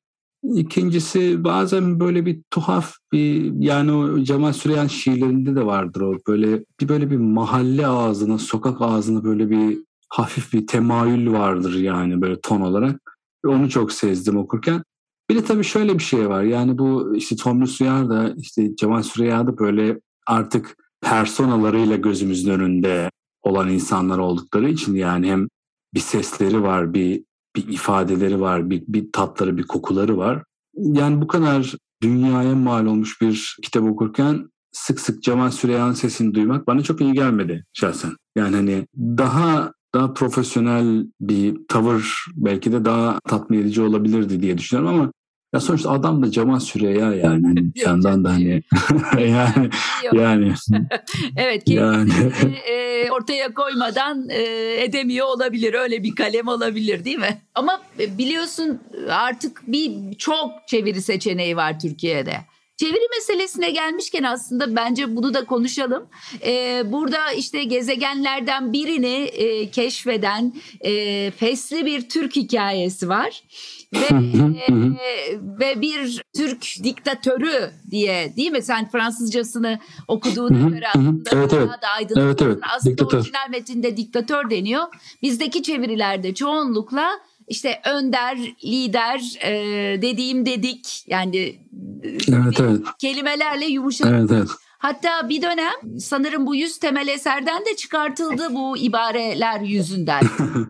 İkincisi bazen böyle bir tuhaf bir yani o Cemal Süreyan şiirlerinde de vardır o böyle bir böyle bir mahalle ağzına, sokak ağzına böyle bir hafif bir temayül vardır yani böyle ton olarak. Onu çok sezdim okurken. Bir de tabii şöyle bir şey var. Yani bu işte Tomris Suyar da işte Cemal Süreya da böyle artık personalarıyla gözümüzün önünde olan insanlar oldukları için yani hem bir sesleri var, bir bir ifadeleri var, bir, bir tatları, bir kokuları var. Yani bu kadar dünyaya mal olmuş bir kitap okurken sık sık Cemal Süreyya'nın sesini duymak bana çok iyi gelmedi şahsen. Yani hani daha daha profesyonel bir tavır belki de daha tatmin edici olabilirdi diye düşünüyorum ama ya sonuçta adam da Cemal Süreya yani hani bir yandan da hani yani yani evet yani e, ortaya koymadan e, edemiyor olabilir öyle bir kalem olabilir değil mi? Ama biliyorsun artık bir çok çeviri seçeneği var Türkiye'de. Çeviri meselesine gelmişken aslında bence bunu da konuşalım. Ee, burada işte gezegenlerden birini e, keşfeden e, fesli bir Türk hikayesi var. Ve, e, ve bir Türk diktatörü diye değil mi? Sen Fransızcasını okuduğuna göre aslında evet, evet. da aydınlık. Evet, evet. Aslında diktatör. orijinal metinde diktatör deniyor. Bizdeki çevirilerde çoğunlukla işte önder, lider, e, dediğim dedik yani evet, evet. kelimelerle yumuşak. Evet, evet. Hatta bir dönem sanırım bu yüz temel eserden de çıkartıldı bu ibareler yüzünden.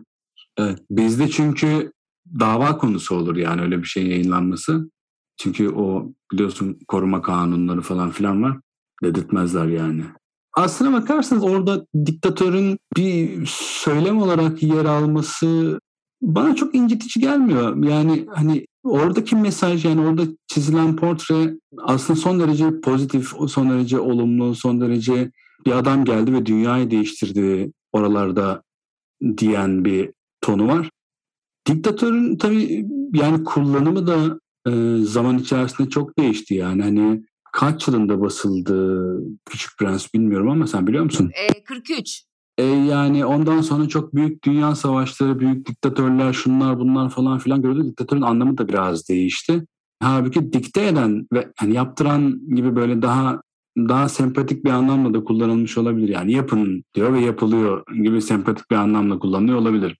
evet, bizde çünkü dava konusu olur yani öyle bir şeyin yayınlanması. Çünkü o biliyorsun koruma kanunları falan filan var. Dedirtmezler yani. Aslına bakarsanız orada diktatörün bir söylem olarak yer alması bana çok incitici gelmiyor. Yani hani oradaki mesaj yani orada çizilen portre aslında son derece pozitif, son derece olumlu, son derece bir adam geldi ve dünyayı değiştirdi oralarda diyen bir tonu var. Diktatörün tabii yani kullanımı da e, zaman içerisinde çok değişti yani hani kaç yılında basıldı Küçük Prens bilmiyorum ama sen biliyor musun? E, 43. E, yani ondan sonra çok büyük dünya savaşları, büyük diktatörler, şunlar bunlar falan filan gördü. Diktatörün anlamı da biraz değişti. Halbuki dikte eden ve yani yaptıran gibi böyle daha daha sempatik bir anlamla da kullanılmış olabilir. Yani yapın diyor ve yapılıyor gibi sempatik bir anlamla kullanılıyor olabilir.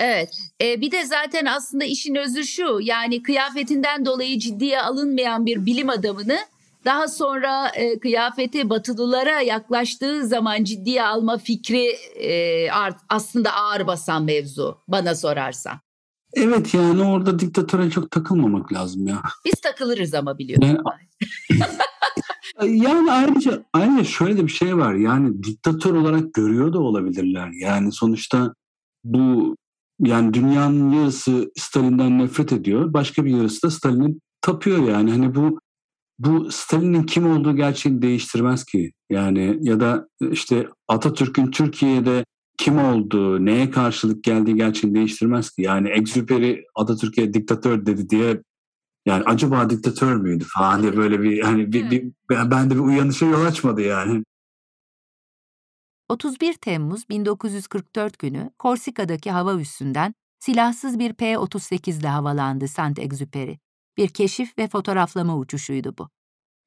Evet. E, bir de zaten aslında işin özü şu. Yani kıyafetinden dolayı ciddiye alınmayan bir bilim adamını daha sonra e, kıyafeti batılılara yaklaştığı zaman ciddiye alma fikri e, art, aslında ağır basan mevzu bana sorarsan. Evet yani orada diktatöre çok takılmamak lazım ya. Biz takılırız ama biliyorsun. Yani, yani ayrıca, ayrıca şöyle de bir şey var. Yani diktatör olarak görüyor da olabilirler. Yani sonuçta bu yani dünyanın yarısı Stalin'den nefret ediyor. Başka bir yarısı da Stalin'i tapıyor yani. Hani bu bu Stalin'in kim olduğu gerçeğini değiştirmez ki. Yani ya da işte Atatürk'ün Türkiye'de kim olduğu, neye karşılık geldiği gerçeğini değiştirmez ki. Yani Exupéry Atatürk'e diktatör dedi diye yani acaba diktatör müydü falan diye böyle bir hani bir, bir, bende bir uyanışa yol açmadı yani. 31 Temmuz 1944 günü Korsika'daki hava üssünden silahsız bir P-38 ile havalandı Saint-Exupéry. Bir keşif ve fotoğraflama uçuşuydu bu.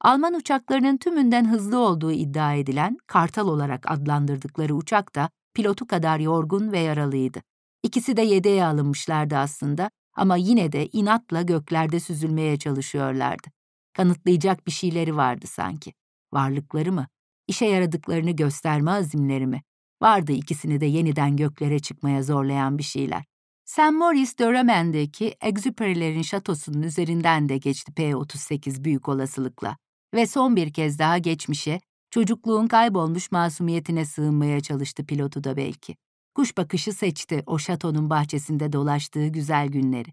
Alman uçaklarının tümünden hızlı olduğu iddia edilen Kartal olarak adlandırdıkları uçak da pilotu kadar yorgun ve yaralıydı. İkisi de yedeğe alınmışlardı aslında ama yine de inatla göklerde süzülmeye çalışıyorlardı. Kanıtlayacak bir şeyleri vardı sanki. Varlıkları mı? İşe yaradıklarını gösterme azimleri mi? Vardı ikisini de yeniden göklere çıkmaya zorlayan bir şeyler. St. Maurice de Romain'deki Exupéry'lerin şatosunun üzerinden de geçti P-38 büyük olasılıkla ve son bir kez daha geçmişe, çocukluğun kaybolmuş masumiyetine sığınmaya çalıştı pilotu da belki. Kuş bakışı seçti o şatonun bahçesinde dolaştığı güzel günleri.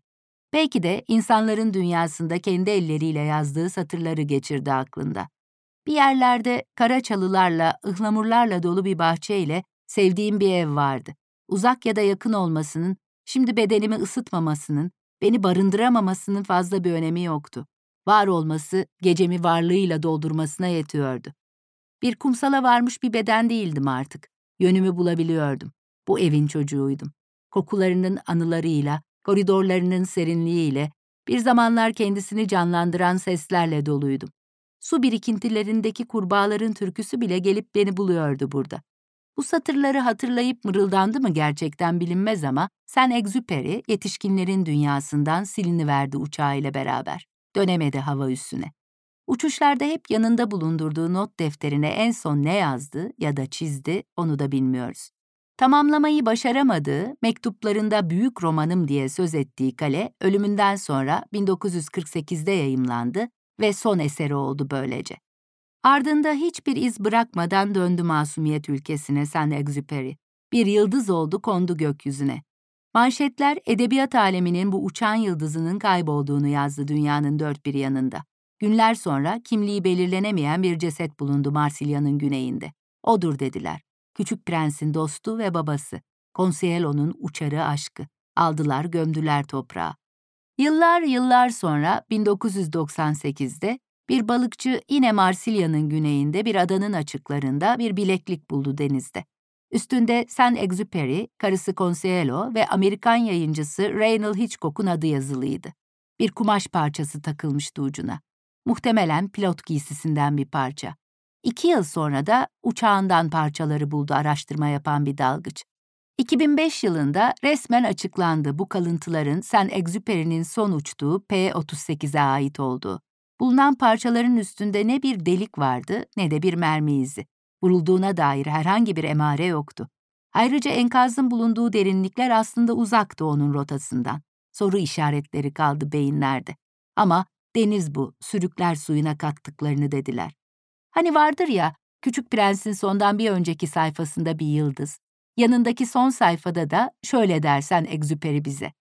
Belki de insanların dünyasında kendi elleriyle yazdığı satırları geçirdi aklında. Bir yerlerde kara çalılarla, ıhlamurlarla dolu bir bahçeyle sevdiğim bir ev vardı. Uzak ya da yakın olmasının, şimdi bedenimi ısıtmamasının, beni barındıramamasının fazla bir önemi yoktu. Var olması gecemi varlığıyla doldurmasına yetiyordu. Bir kumsala varmış bir beden değildim artık. Yönümü bulabiliyordum. Bu evin çocuğuydum. Kokularının anılarıyla, koridorlarının serinliğiyle, bir zamanlar kendisini canlandıran seslerle doluydum. Su birikintilerindeki kurbağaların türküsü bile gelip beni buluyordu burada. Bu satırları hatırlayıp mırıldandı mı gerçekten bilinmez ama Sen Exuperi yetişkinlerin dünyasından siliniverdi uçağıyla beraber. Dönemedi hava üstüne. Uçuşlarda hep yanında bulundurduğu not defterine en son ne yazdı ya da çizdi onu da bilmiyoruz. Tamamlamayı başaramadığı, mektuplarında büyük romanım diye söz ettiği kale ölümünden sonra 1948'de yayımlandı ve son eseri oldu böylece. Ardında hiçbir iz bırakmadan döndü masumiyet ülkesine Saint-Exupéry. Bir yıldız oldu kondu gökyüzüne. Manşetler edebiyat aleminin bu uçan yıldızının kaybolduğunu yazdı dünyanın dört bir yanında. Günler sonra kimliği belirlenemeyen bir ceset bulundu Marsilya'nın güneyinde. Odur dediler. Küçük prensin dostu ve babası. Consielo'nun uçarı aşkı. Aldılar gömdüler toprağa. Yıllar yıllar sonra 1998'de bir balıkçı yine Marsilya'nın güneyinde bir adanın açıklarında bir bileklik buldu denizde. Üstünde Saint Exupéry, karısı Consuelo ve Amerikan yayıncısı Reynald Hitchcock'un adı yazılıydı. Bir kumaş parçası takılmıştı ucuna. Muhtemelen pilot giysisinden bir parça. İki yıl sonra da uçağından parçaları buldu araştırma yapan bir dalgıç. 2005 yılında resmen açıklandı bu kalıntıların Saint Exupéry'nin son uçtuğu P-38'e ait olduğu. Bulunan parçaların üstünde ne bir delik vardı ne de bir mermi izi. Vurulduğuna dair herhangi bir emare yoktu. Ayrıca enkazın bulunduğu derinlikler aslında uzaktı onun rotasından. Soru işaretleri kaldı beyinlerde. Ama deniz bu, sürükler suyuna kattıklarını dediler. Hani vardır ya, Küçük Prens'in sondan bir önceki sayfasında bir yıldız. Yanındaki son sayfada da şöyle dersen egzüperi bize.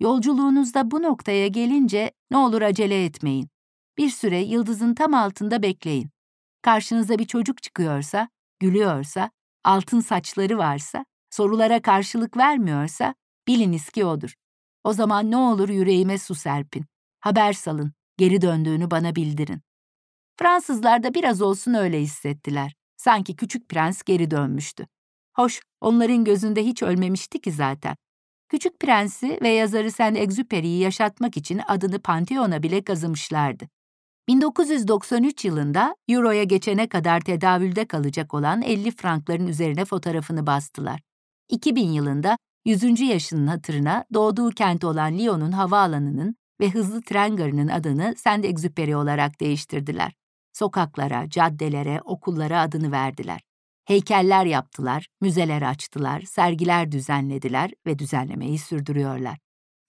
Yolculuğunuzda bu noktaya gelince ne olur acele etmeyin. Bir süre yıldızın tam altında bekleyin. Karşınıza bir çocuk çıkıyorsa, gülüyorsa, altın saçları varsa, sorulara karşılık vermiyorsa biliniz ki odur. O zaman ne olur yüreğime su serpin. Haber salın, geri döndüğünü bana bildirin. Fransızlar da biraz olsun öyle hissettiler. Sanki küçük prens geri dönmüştü. Hoş, onların gözünde hiç ölmemişti ki zaten. Küçük Prensi ve yazarı Saint-Exupéry'yi yaşatmak için adını Pantheon'a bile kazımışlardı. 1993 yılında Euro'ya geçene kadar tedavülde kalacak olan 50 frankların üzerine fotoğrafını bastılar. 2000 yılında 100. yaşının hatırına doğduğu kent olan Lyon'un havaalanının ve hızlı tren garının adını Saint-Exupéry olarak değiştirdiler. Sokaklara, caddelere, okullara adını verdiler. Heykeller yaptılar, müzeler açtılar, sergiler düzenlediler ve düzenlemeyi sürdürüyorlar.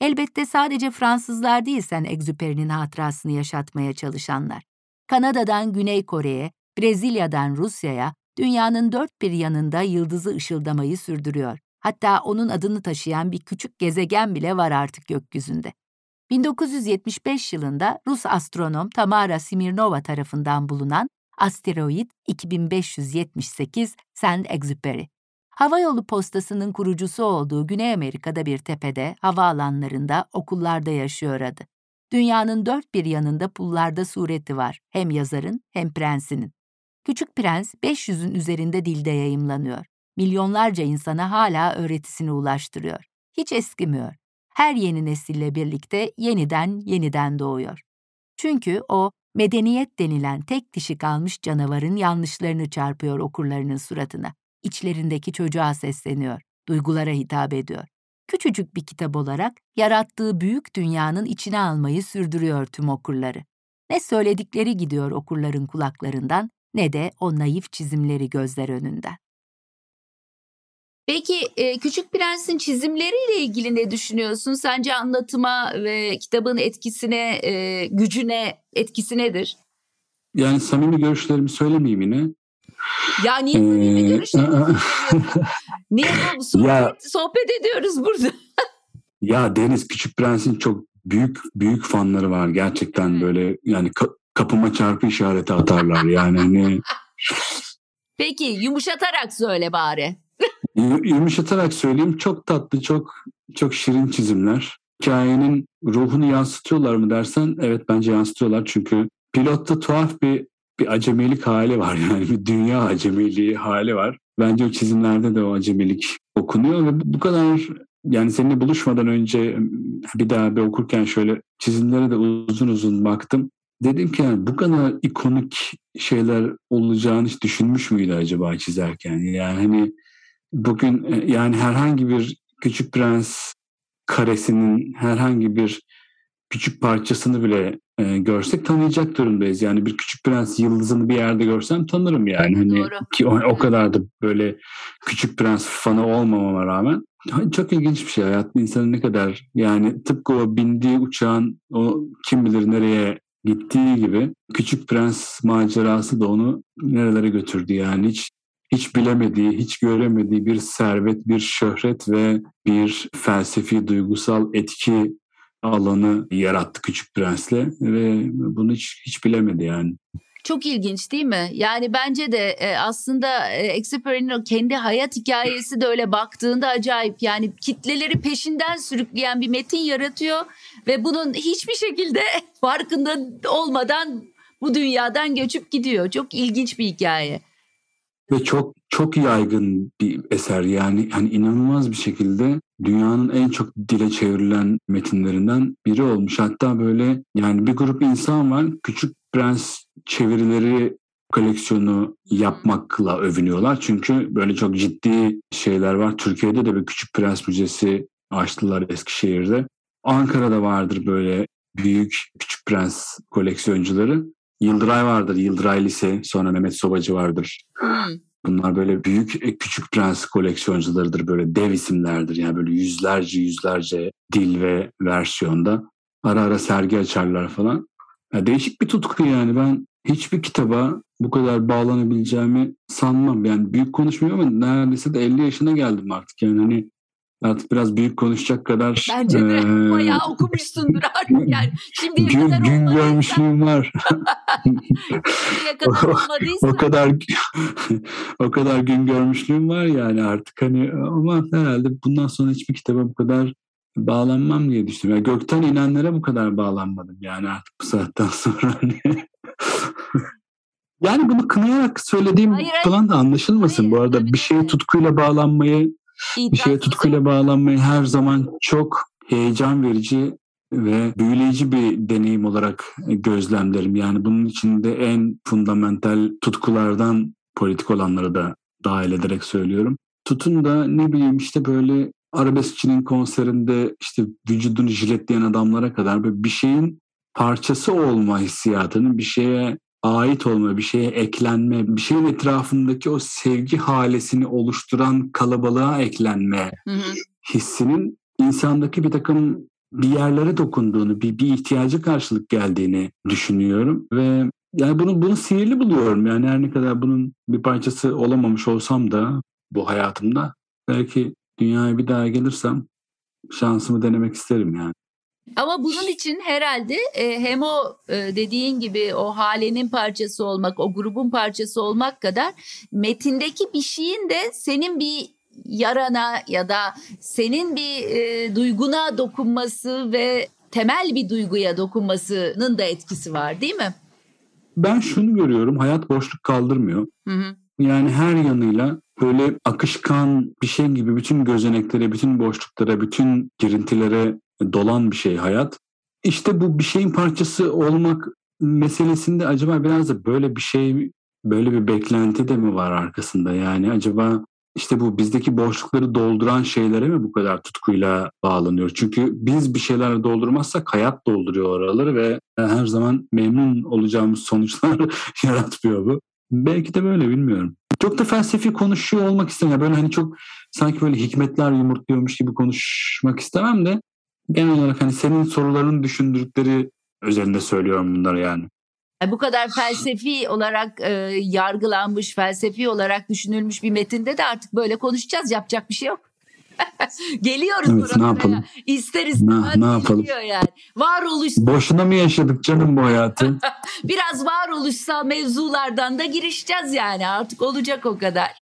Elbette sadece Fransızlar değil sen Exupéry'nin hatırasını yaşatmaya çalışanlar. Kanada'dan Güney Kore'ye, Brezilya'dan Rusya'ya, dünyanın dört bir yanında yıldızı ışıldamayı sürdürüyor. Hatta onun adını taşıyan bir küçük gezegen bile var artık gökyüzünde. 1975 yılında Rus astronom Tamara Smirnova tarafından bulunan asteroid 2578 Saint-Exupéry. Havayolu postasının kurucusu olduğu Güney Amerika'da bir tepede, havaalanlarında, okullarda yaşıyor adı. Dünyanın dört bir yanında pullarda sureti var, hem yazarın hem prensinin. Küçük Prens 500'ün üzerinde dilde yayımlanıyor. Milyonlarca insana hala öğretisini ulaştırıyor. Hiç eskimiyor. Her yeni nesille birlikte yeniden yeniden doğuyor. Çünkü o medeniyet denilen tek dişi kalmış canavarın yanlışlarını çarpıyor okurlarının suratına içlerindeki çocuğa sesleniyor, duygulara hitap ediyor. Küçücük bir kitap olarak yarattığı büyük dünyanın içine almayı sürdürüyor tüm okurları. Ne söyledikleri gidiyor okurların kulaklarından ne de o naif çizimleri gözler önünden. Peki e, Küçük Prens'in çizimleriyle ilgili ne düşünüyorsun? Sence anlatıma ve kitabın etkisine, e, gücüne etkisi nedir? yani samimi görüşlerimi söylemeyeyim yine. Ya niye samimi ee, görüşlerimi Niye bu sohbet, ya, sohbet ediyoruz burada? ya Deniz Küçük Prens'in çok büyük büyük fanları var gerçekten böyle yani ka- kapıma çarpı işareti atarlar yani hani Peki yumuşatarak söyle bari. Yumuşatarak söyleyeyim çok tatlı çok çok şirin çizimler. Hikayenin ruhunu yansıtıyorlar mı dersen evet bence yansıtıyorlar çünkü pilotta tuhaf bir bir acemilik hali var yani bir dünya acemiliği hali var. Bence o çizimlerde de o acemilik okunuyor ve bu kadar yani seninle buluşmadan önce bir daha bir okurken şöyle çizimlere de uzun uzun baktım. Dedim ki yani bu kadar ikonik şeyler olacağını hiç düşünmüş müydü acaba çizerken? Yani hani bugün e, yani herhangi bir Küçük Prens karesinin herhangi bir küçük parçasını bile e, görsek tanıyacak durumdayız. Yani bir Küçük Prens yıldızını bir yerde görsem tanırım yani. Hani Doğru. ki o, o kadar da böyle Küçük Prens fanı olmamama rağmen çok ilginç bir şey. Hayat insanın ne kadar yani tıpkı o bindiği uçağın o kim bilir nereye gittiği gibi Küçük Prens macerası da onu nerelere götürdü yani hiç hiç bilemediği, hiç göremediği bir servet, bir şöhret ve bir felsefi duygusal etki alanı yarattı Küçük Prens'le ve bunu hiç hiç bilemedi yani. Çok ilginç değil mi? Yani bence de e, aslında e, Exupery'nin kendi hayat hikayesi de öyle baktığında acayip. Yani kitleleri peşinden sürükleyen bir metin yaratıyor ve bunun hiçbir şekilde farkında olmadan bu dünyadan göçüp gidiyor. Çok ilginç bir hikaye. Ve çok çok yaygın bir eser yani hani inanılmaz bir şekilde dünyanın en çok dile çevrilen metinlerinden biri olmuş. Hatta böyle yani bir grup insan var küçük prens çevirileri koleksiyonu yapmakla övünüyorlar. Çünkü böyle çok ciddi şeyler var. Türkiye'de de bir Küçük Prens Müzesi açtılar Eskişehir'de. Ankara'da vardır böyle büyük Küçük Prens koleksiyoncuları. Yıldıray vardır, Yıldıray Lise, sonra Mehmet Sobacı vardır. Hmm. Bunlar böyle büyük e, küçük prens koleksiyoncularıdır. Böyle dev isimlerdir. Yani böyle yüzlerce yüzlerce dil ve versiyonda. Ara ara sergi açarlar falan. Ya değişik bir tutku yani. Ben hiçbir kitaba bu kadar bağlanabileceğimi sanmam. Yani büyük konuşmuyorum ama neredeyse de 50 yaşına geldim artık. Yani hani artık biraz büyük konuşacak kadar. Bence de e, bayağı okumuşsundur artık yani. Şimdiye gün, kadar gün görmüşlüğüm var. kadar o, o kadar o kadar gün görmüşlüğüm var yani artık hani ama herhalde bundan sonra hiçbir kitaba bu kadar bağlanmam diye düşünüyorum. Yani gökten inenlere bu kadar bağlanmadım yani artık bu saatten sonra. Hani. yani bunu kınayarak söylediğim hayır, falan da anlaşılmasın. Hayır, bu arada bir şeye tutkuyla bağlanmayı bir şeye tutkuyla bağlanmayı her zaman çok heyecan verici ve büyüleyici bir deneyim olarak gözlemlerim. Yani bunun içinde en fundamental tutkulardan politik olanları da dahil ederek söylüyorum. Tutun da ne bileyim işte böyle arabeskçinin konserinde işte vücudunu jiletleyen adamlara kadar böyle bir şeyin parçası olma hissiyatının bir şeye ait olma, bir şeye eklenme, bir şeyin etrafındaki o sevgi halesini oluşturan kalabalığa eklenme hı hı. hissinin insandaki bir takım bir yerlere dokunduğunu, bir, bir ihtiyacı karşılık geldiğini düşünüyorum ve yani bunu bunu sihirli buluyorum. Yani her ne kadar bunun bir parçası olamamış olsam da bu hayatımda belki dünyaya bir daha gelirsem şansımı denemek isterim yani. Ama bunun için herhalde e, hem o e, dediğin gibi o halenin parçası olmak, o grubun parçası olmak kadar metindeki bir şeyin de senin bir yarana ya da senin bir e, duyguna dokunması ve temel bir duyguya dokunmasının da etkisi var değil mi? Ben şunu görüyorum, hayat boşluk kaldırmıyor. Hı hı. Yani her yanıyla böyle akışkan bir şey gibi bütün gözeneklere, bütün boşluklara, bütün girintilere dolan bir şey hayat. İşte bu bir şeyin parçası olmak meselesinde acaba biraz da böyle bir şey, böyle bir beklenti de mi var arkasında? Yani acaba işte bu bizdeki boşlukları dolduran şeylere mi bu kadar tutkuyla bağlanıyor? Çünkü biz bir şeyler doldurmazsak hayat dolduruyor oraları ve her zaman memnun olacağımız sonuçlar yaratmıyor bu. Belki de böyle bilmiyorum. Çok da felsefi konuşuyor olmak istemiyorum. Böyle hani çok sanki böyle hikmetler yumurtluyormuş gibi konuşmak istemem de genel olarak hani senin soruların düşündürdükleri üzerinde söylüyorum bunları yani. bu kadar felsefi olarak e, yargılanmış, felsefi olarak düşünülmüş bir metinde de artık böyle konuşacağız. Yapacak bir şey yok. Geliyoruz evet, ne yapalım? İster istemez ne, ne yapalım? yani. Varoluş. Boşuna mı yaşadık canım bu hayatı? Biraz varoluşsal mevzulardan da girişeceğiz yani artık olacak o kadar.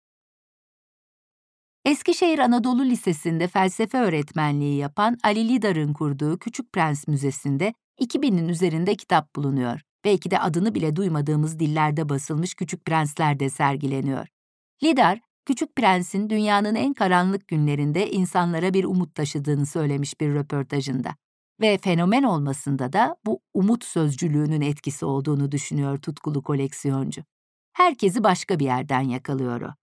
Eskişehir Anadolu Lisesi'nde felsefe öğretmenliği yapan Ali Lidar'ın kurduğu Küçük Prens Müzesi'nde 2000'in üzerinde kitap bulunuyor. Belki de adını bile duymadığımız dillerde basılmış Küçük Prensler de sergileniyor. Lidar, Küçük Prens'in dünyanın en karanlık günlerinde insanlara bir umut taşıdığını söylemiş bir röportajında. Ve fenomen olmasında da bu umut sözcülüğünün etkisi olduğunu düşünüyor tutkulu koleksiyoncu. Herkesi başka bir yerden yakalıyor o.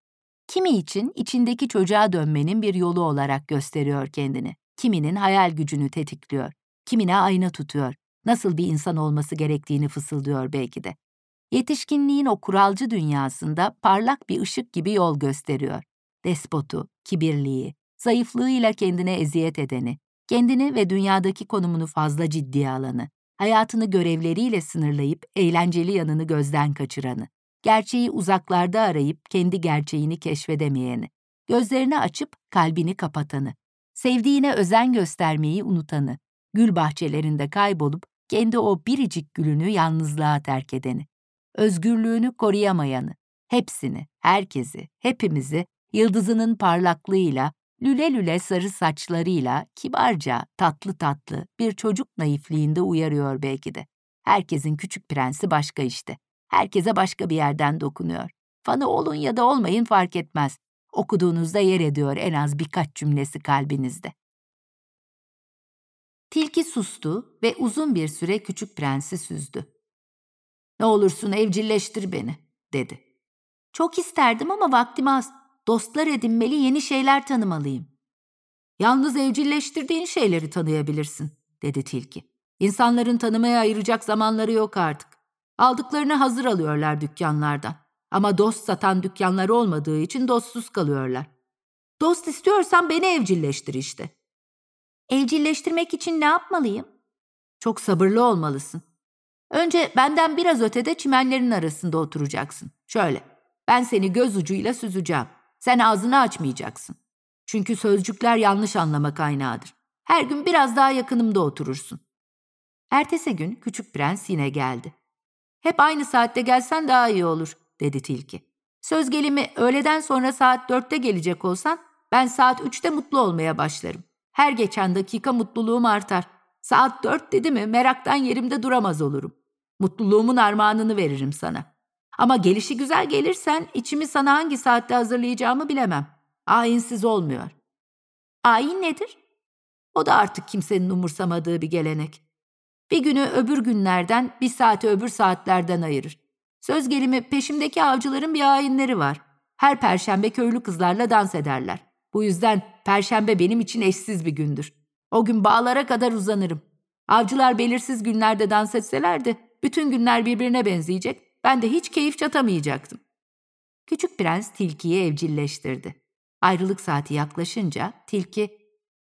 Kimi için içindeki çocuğa dönmenin bir yolu olarak gösteriyor kendini. Kiminin hayal gücünü tetikliyor. Kimine ayna tutuyor. Nasıl bir insan olması gerektiğini fısıldıyor belki de. Yetişkinliğin o kuralcı dünyasında parlak bir ışık gibi yol gösteriyor. Despotu, kibirliği, zayıflığıyla kendine eziyet edeni, kendini ve dünyadaki konumunu fazla ciddiye alanı, hayatını görevleriyle sınırlayıp eğlenceli yanını gözden kaçıranı, gerçeği uzaklarda arayıp kendi gerçeğini keşfedemeyeni, gözlerini açıp kalbini kapatanı, sevdiğine özen göstermeyi unutanı, gül bahçelerinde kaybolup kendi o biricik gülünü yalnızlığa terk edeni, özgürlüğünü koruyamayanı, hepsini, herkesi, hepimizi yıldızının parlaklığıyla, lüle lüle sarı saçlarıyla, kibarca, tatlı tatlı bir çocuk naifliğinde uyarıyor belki de. Herkesin küçük prensi başka işte. Herkese başka bir yerden dokunuyor. Fanı olun ya da olmayın fark etmez. Okuduğunuzda yer ediyor en az birkaç cümlesi kalbinizde. Tilki sustu ve uzun bir süre küçük prensi süzdü. Ne olursun evcilleştir beni, dedi. Çok isterdim ama vaktim az. Dostlar edinmeli, yeni şeyler tanımalıyım. Yalnız evcilleştirdiğin şeyleri tanıyabilirsin, dedi tilki. İnsanların tanımaya ayıracak zamanları yok artık. Aldıklarını hazır alıyorlar dükkanlardan. Ama dost satan dükkanları olmadığı için dostsuz kalıyorlar. Dost istiyorsan beni evcilleştir işte. Evcilleştirmek için ne yapmalıyım? Çok sabırlı olmalısın. Önce benden biraz ötede çimenlerin arasında oturacaksın. Şöyle, ben seni göz ucuyla süzeceğim. Sen ağzını açmayacaksın. Çünkü sözcükler yanlış anlama kaynağıdır. Her gün biraz daha yakınımda oturursun. Ertesi gün küçük prens yine geldi. Hep aynı saatte gelsen daha iyi olur, dedi tilki. Söz gelimi öğleden sonra saat dörtte gelecek olsan ben saat üçte mutlu olmaya başlarım. Her geçen dakika mutluluğum artar. Saat dört dedi mi meraktan yerimde duramaz olurum. Mutluluğumun armağanını veririm sana. Ama gelişi güzel gelirsen içimi sana hangi saatte hazırlayacağımı bilemem. Ayinsiz olmuyor. Ayin nedir? O da artık kimsenin umursamadığı bir gelenek. Bir günü öbür günlerden, bir saati öbür saatlerden ayırır. Söz gelimi peşimdeki avcıların bir ayinleri var. Her perşembe köylü kızlarla dans ederler. Bu yüzden perşembe benim için eşsiz bir gündür. O gün bağlara kadar uzanırım. Avcılar belirsiz günlerde dans etselerdi bütün günler birbirine benzeyecek, ben de hiç keyif çatamayacaktım. Küçük prens tilkiyi evcilleştirdi. Ayrılık saati yaklaşınca tilki,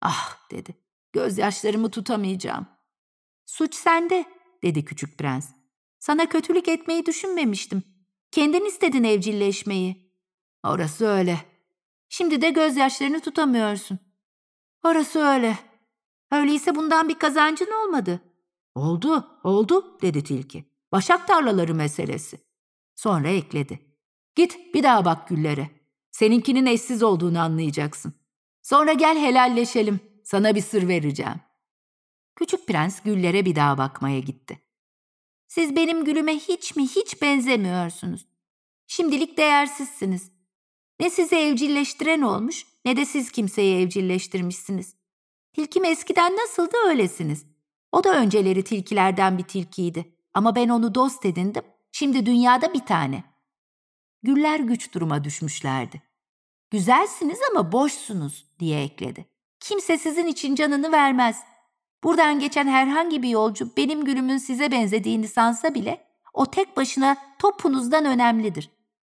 ah dedi, gözyaşlarımı tutamayacağım. Suç sende, dedi küçük prens. Sana kötülük etmeyi düşünmemiştim. Kendin istedin evcilleşmeyi. Orası öyle. Şimdi de gözyaşlarını tutamıyorsun. Orası öyle. Öyleyse bundan bir kazancın olmadı. Oldu, oldu dedi tilki. Başak tarlaları meselesi. Sonra ekledi. Git bir daha bak güllere. Seninkinin eşsiz olduğunu anlayacaksın. Sonra gel helalleşelim. Sana bir sır vereceğim. Küçük prens güllere bir daha bakmaya gitti. Siz benim gülüme hiç mi hiç benzemiyorsunuz. Şimdilik değersizsiniz. Ne sizi evcilleştiren olmuş ne de siz kimseyi evcilleştirmişsiniz. Tilkim eskiden nasıldı öylesiniz. O da önceleri tilkilerden bir tilkiydi. Ama ben onu dost edindim. Şimdi dünyada bir tane. Güller güç duruma düşmüşlerdi. Güzelsiniz ama boşsunuz diye ekledi. Kimse sizin için canını vermez. Buradan geçen herhangi bir yolcu benim gülümün size benzediğini sansa bile o tek başına topunuzdan önemlidir.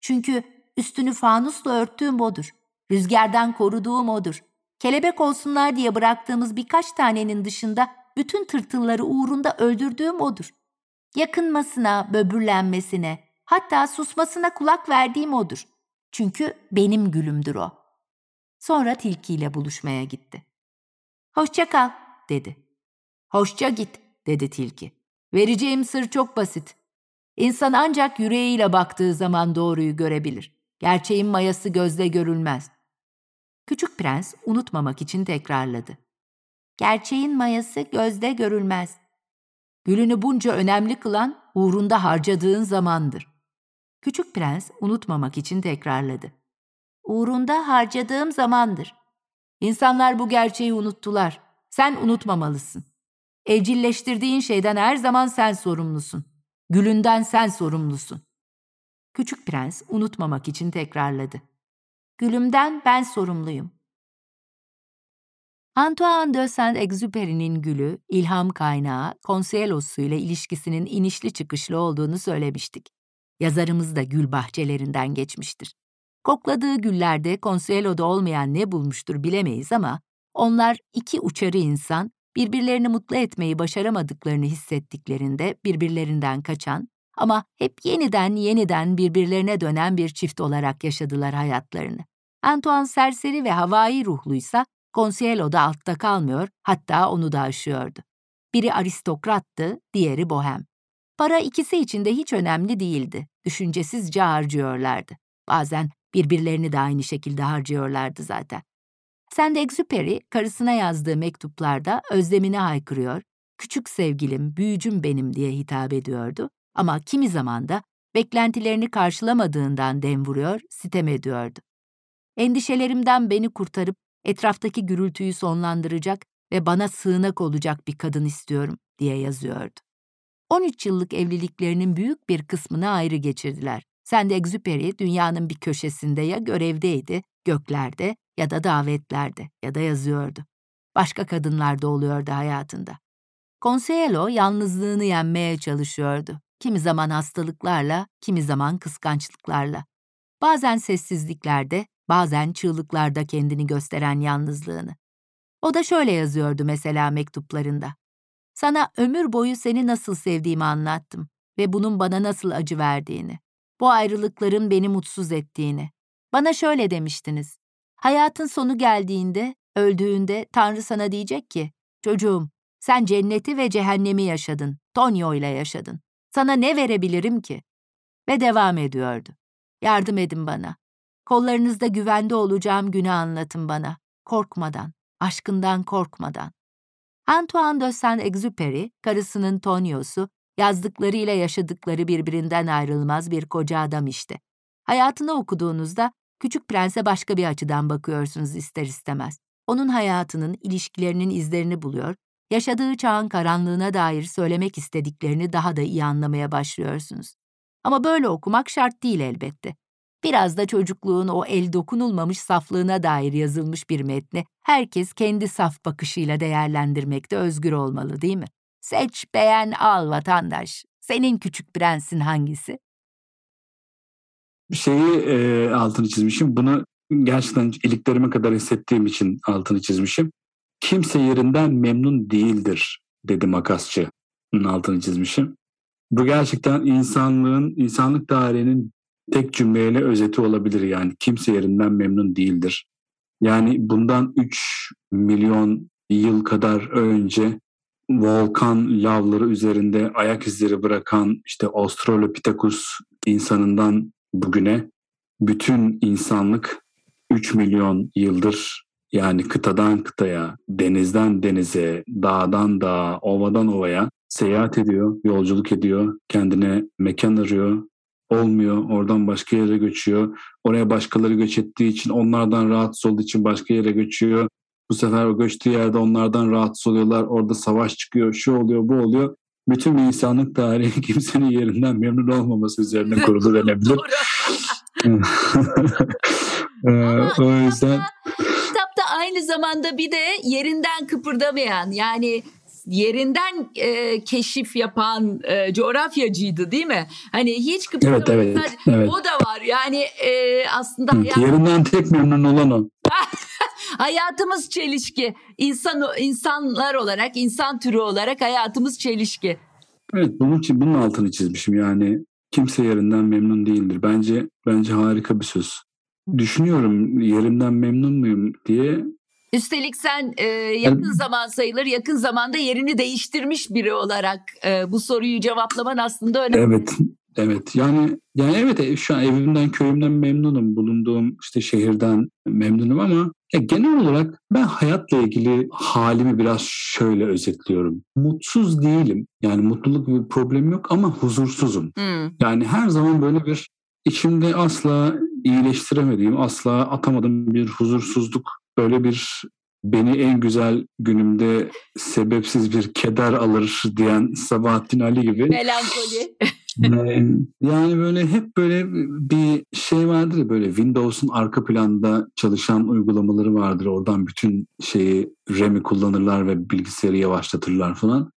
Çünkü üstünü fanusla örttüğüm odur. Rüzgardan koruduğum odur. Kelebek olsunlar diye bıraktığımız birkaç tanenin dışında bütün tırtılları uğrunda öldürdüğüm odur. Yakınmasına, böbürlenmesine, hatta susmasına kulak verdiğim odur. Çünkü benim gülümdür o. Sonra tilkiyle buluşmaya gitti. Hoşça kal, dedi. Hoşça git, dedi tilki. Vereceğim sır çok basit. İnsan ancak yüreğiyle baktığı zaman doğruyu görebilir. Gerçeğin mayası gözle görülmez. Küçük prens unutmamak için tekrarladı. Gerçeğin mayası gözde görülmez. Gülünü bunca önemli kılan uğrunda harcadığın zamandır. Küçük prens unutmamak için tekrarladı. Uğrunda harcadığım zamandır. İnsanlar bu gerçeği unuttular. Sen unutmamalısın. Evcilleştirdiğin şeyden her zaman sen sorumlusun. Gülünden sen sorumlusun. Küçük prens unutmamak için tekrarladı. Gülümden ben sorumluyum. Antoine de Saint-Exupéry'nin gülü, ilham kaynağı, Consuelo'su ile ilişkisinin inişli çıkışlı olduğunu söylemiştik. Yazarımız da gül bahçelerinden geçmiştir. Kokladığı güllerde Consuelo'da olmayan ne bulmuştur bilemeyiz ama onlar iki uçarı insan birbirlerini mutlu etmeyi başaramadıklarını hissettiklerinde birbirlerinden kaçan ama hep yeniden yeniden birbirlerine dönen bir çift olarak yaşadılar hayatlarını. Antoine serseri ve havai ruhluysa Consuelo da altta kalmıyor, hatta onu da aşıyordu. Biri aristokrattı, diğeri bohem. Para ikisi için de hiç önemli değildi. Düşüncesizce harcıyorlardı. Bazen birbirlerini de aynı şekilde harcıyorlardı zaten. Saint-Exupéry karısına yazdığı mektuplarda özlemini haykırıyor, küçük sevgilim, büyücüm benim diye hitap ediyordu ama kimi zaman da beklentilerini karşılamadığından dem vuruyor, sitem ediyordu. Endişelerimden beni kurtarıp etraftaki gürültüyü sonlandıracak ve bana sığınak olacak bir kadın istiyorum diye yazıyordu. 13 yıllık evliliklerinin büyük bir kısmını ayrı geçirdiler. Saint-Exupéry dünyanın bir köşesinde ya görevdeydi, göklerde ya da davetlerde ya da yazıyordu. Başka kadınlar da oluyordu hayatında. Consuelo yalnızlığını yenmeye çalışıyordu. Kimi zaman hastalıklarla, kimi zaman kıskançlıklarla. Bazen sessizliklerde, bazen çığlıklarda kendini gösteren yalnızlığını. O da şöyle yazıyordu mesela mektuplarında. Sana ömür boyu seni nasıl sevdiğimi anlattım ve bunun bana nasıl acı verdiğini. Bu ayrılıkların beni mutsuz ettiğini. Bana şöyle demiştiniz. Hayatın sonu geldiğinde, öldüğünde Tanrı sana diyecek ki, çocuğum sen cenneti ve cehennemi yaşadın, Tonyo ile yaşadın. Sana ne verebilirim ki? Ve devam ediyordu. Yardım edin bana. Kollarınızda güvende olacağım günü anlatın bana. Korkmadan, aşkından korkmadan. Antoine de Saint-Exupéry, karısının Tonyo'su, yazdıklarıyla yaşadıkları birbirinden ayrılmaz bir koca adam işte. Hayatını okuduğunuzda Küçük Prens'e başka bir açıdan bakıyorsunuz ister istemez. Onun hayatının, ilişkilerinin izlerini buluyor, yaşadığı çağın karanlığına dair söylemek istediklerini daha da iyi anlamaya başlıyorsunuz. Ama böyle okumak şart değil elbette. Biraz da çocukluğun o el dokunulmamış saflığına dair yazılmış bir metni herkes kendi saf bakışıyla değerlendirmekte özgür olmalı değil mi? Seç, beğen, al vatandaş. Senin küçük prensin hangisi? Şeyi e, altını çizmişim. Bunu gerçekten iliklerime kadar hissettiğim için altını çizmişim. Kimse yerinden memnun değildir dedi makasçının altını çizmişim. Bu gerçekten insanlığın, insanlık tarihinin tek cümleyle özeti olabilir yani. Kimse yerinden memnun değildir. Yani bundan 3 milyon yıl kadar önce volkan lavları üzerinde ayak izleri bırakan işte Australopithecus insanından bugüne bütün insanlık 3 milyon yıldır yani kıtadan kıtaya, denizden denize, dağdan dağa, ovadan ovaya seyahat ediyor, yolculuk ediyor, kendine mekan arıyor, olmuyor, oradan başka yere göçüyor. Oraya başkaları göç ettiği için onlardan rahatsız olduğu için başka yere göçüyor. Bu sefer o göçtüğü yerde onlardan rahatsız oluyorlar. Orada savaş çıkıyor, şu oluyor, bu oluyor. Bütün insanlık tarihi kimsenin yerinden memnun olmaması üzerine kurulu denebilir. o yüzden kitapta aynı zamanda bir de yerinden kıpırdamayan yani yerinden e, keşif yapan e, coğrafyacıydı değil mi? Hani hiç kıpırdamayan evet, evet, evet. o da var. Yani e, aslında hayat... yerinden tek memnun olan o. hayatımız çelişki. İnsan insanlar olarak, insan türü olarak hayatımız çelişki. Evet bunun için bunun altını çizmişim yani kimse yerinden memnun değildir. Bence bence harika bir söz. Düşünüyorum yerimden memnun muyum diye. Üstelik sen e, yakın zaman sayılır yakın zamanda yerini değiştirmiş biri olarak e, bu soruyu cevaplaman aslında önemli. Evet Evet yani yani evet e, şu an evimden köyümden memnunum bulunduğum işte şehirden memnunum ama ya genel olarak ben hayatla ilgili halimi biraz şöyle özetliyorum. Mutsuz değilim yani mutluluk bir problem yok ama huzursuzum. Hmm. Yani her zaman böyle bir içimde asla iyileştiremediğim asla atamadığım bir huzursuzluk böyle bir beni en güzel günümde sebepsiz bir keder alır diyen Sabahattin Ali gibi. Melankoli. yani böyle hep böyle bir şey vardır ya böyle Windows'un arka planda çalışan uygulamaları vardır. Oradan bütün şeyi RAM'i kullanırlar ve bilgisayarı yavaşlatırlar falan.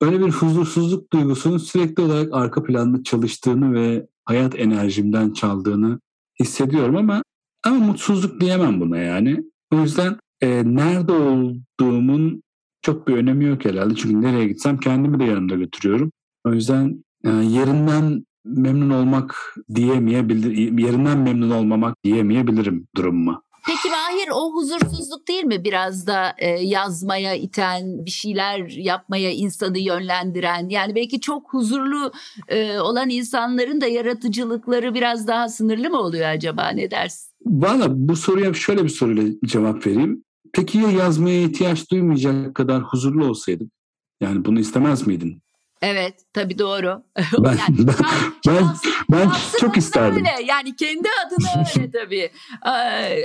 Öyle bir huzursuzluk duygusunun sürekli olarak arka planda çalıştığını ve hayat enerjimden çaldığını hissediyorum ama ama mutsuzluk diyemem buna yani. O yüzden e, nerede olduğumun çok bir önemi yok herhalde. Çünkü nereye gitsem kendimi de yanımda götürüyorum. O yüzden yani yerinden memnun olmak diyemeyebilir, yerinden memnun olmamak diyemeyebilirim durumuma. Peki Mahir o huzursuzluk değil mi biraz da e, yazmaya iten, bir şeyler yapmaya insanı yönlendiren? Yani belki çok huzurlu e, olan insanların da yaratıcılıkları biraz daha sınırlı mı oluyor acaba ne dersin? Valla bu soruya şöyle bir soruyla cevap vereyim. Peki ya yazmaya ihtiyaç duymayacak kadar huzurlu olsaydık? Yani bunu istemez miydin? Evet tabii doğru. Ben, yani, ben, ben, ben çok isterdim. Öyle. Yani kendi adına öyle tabii.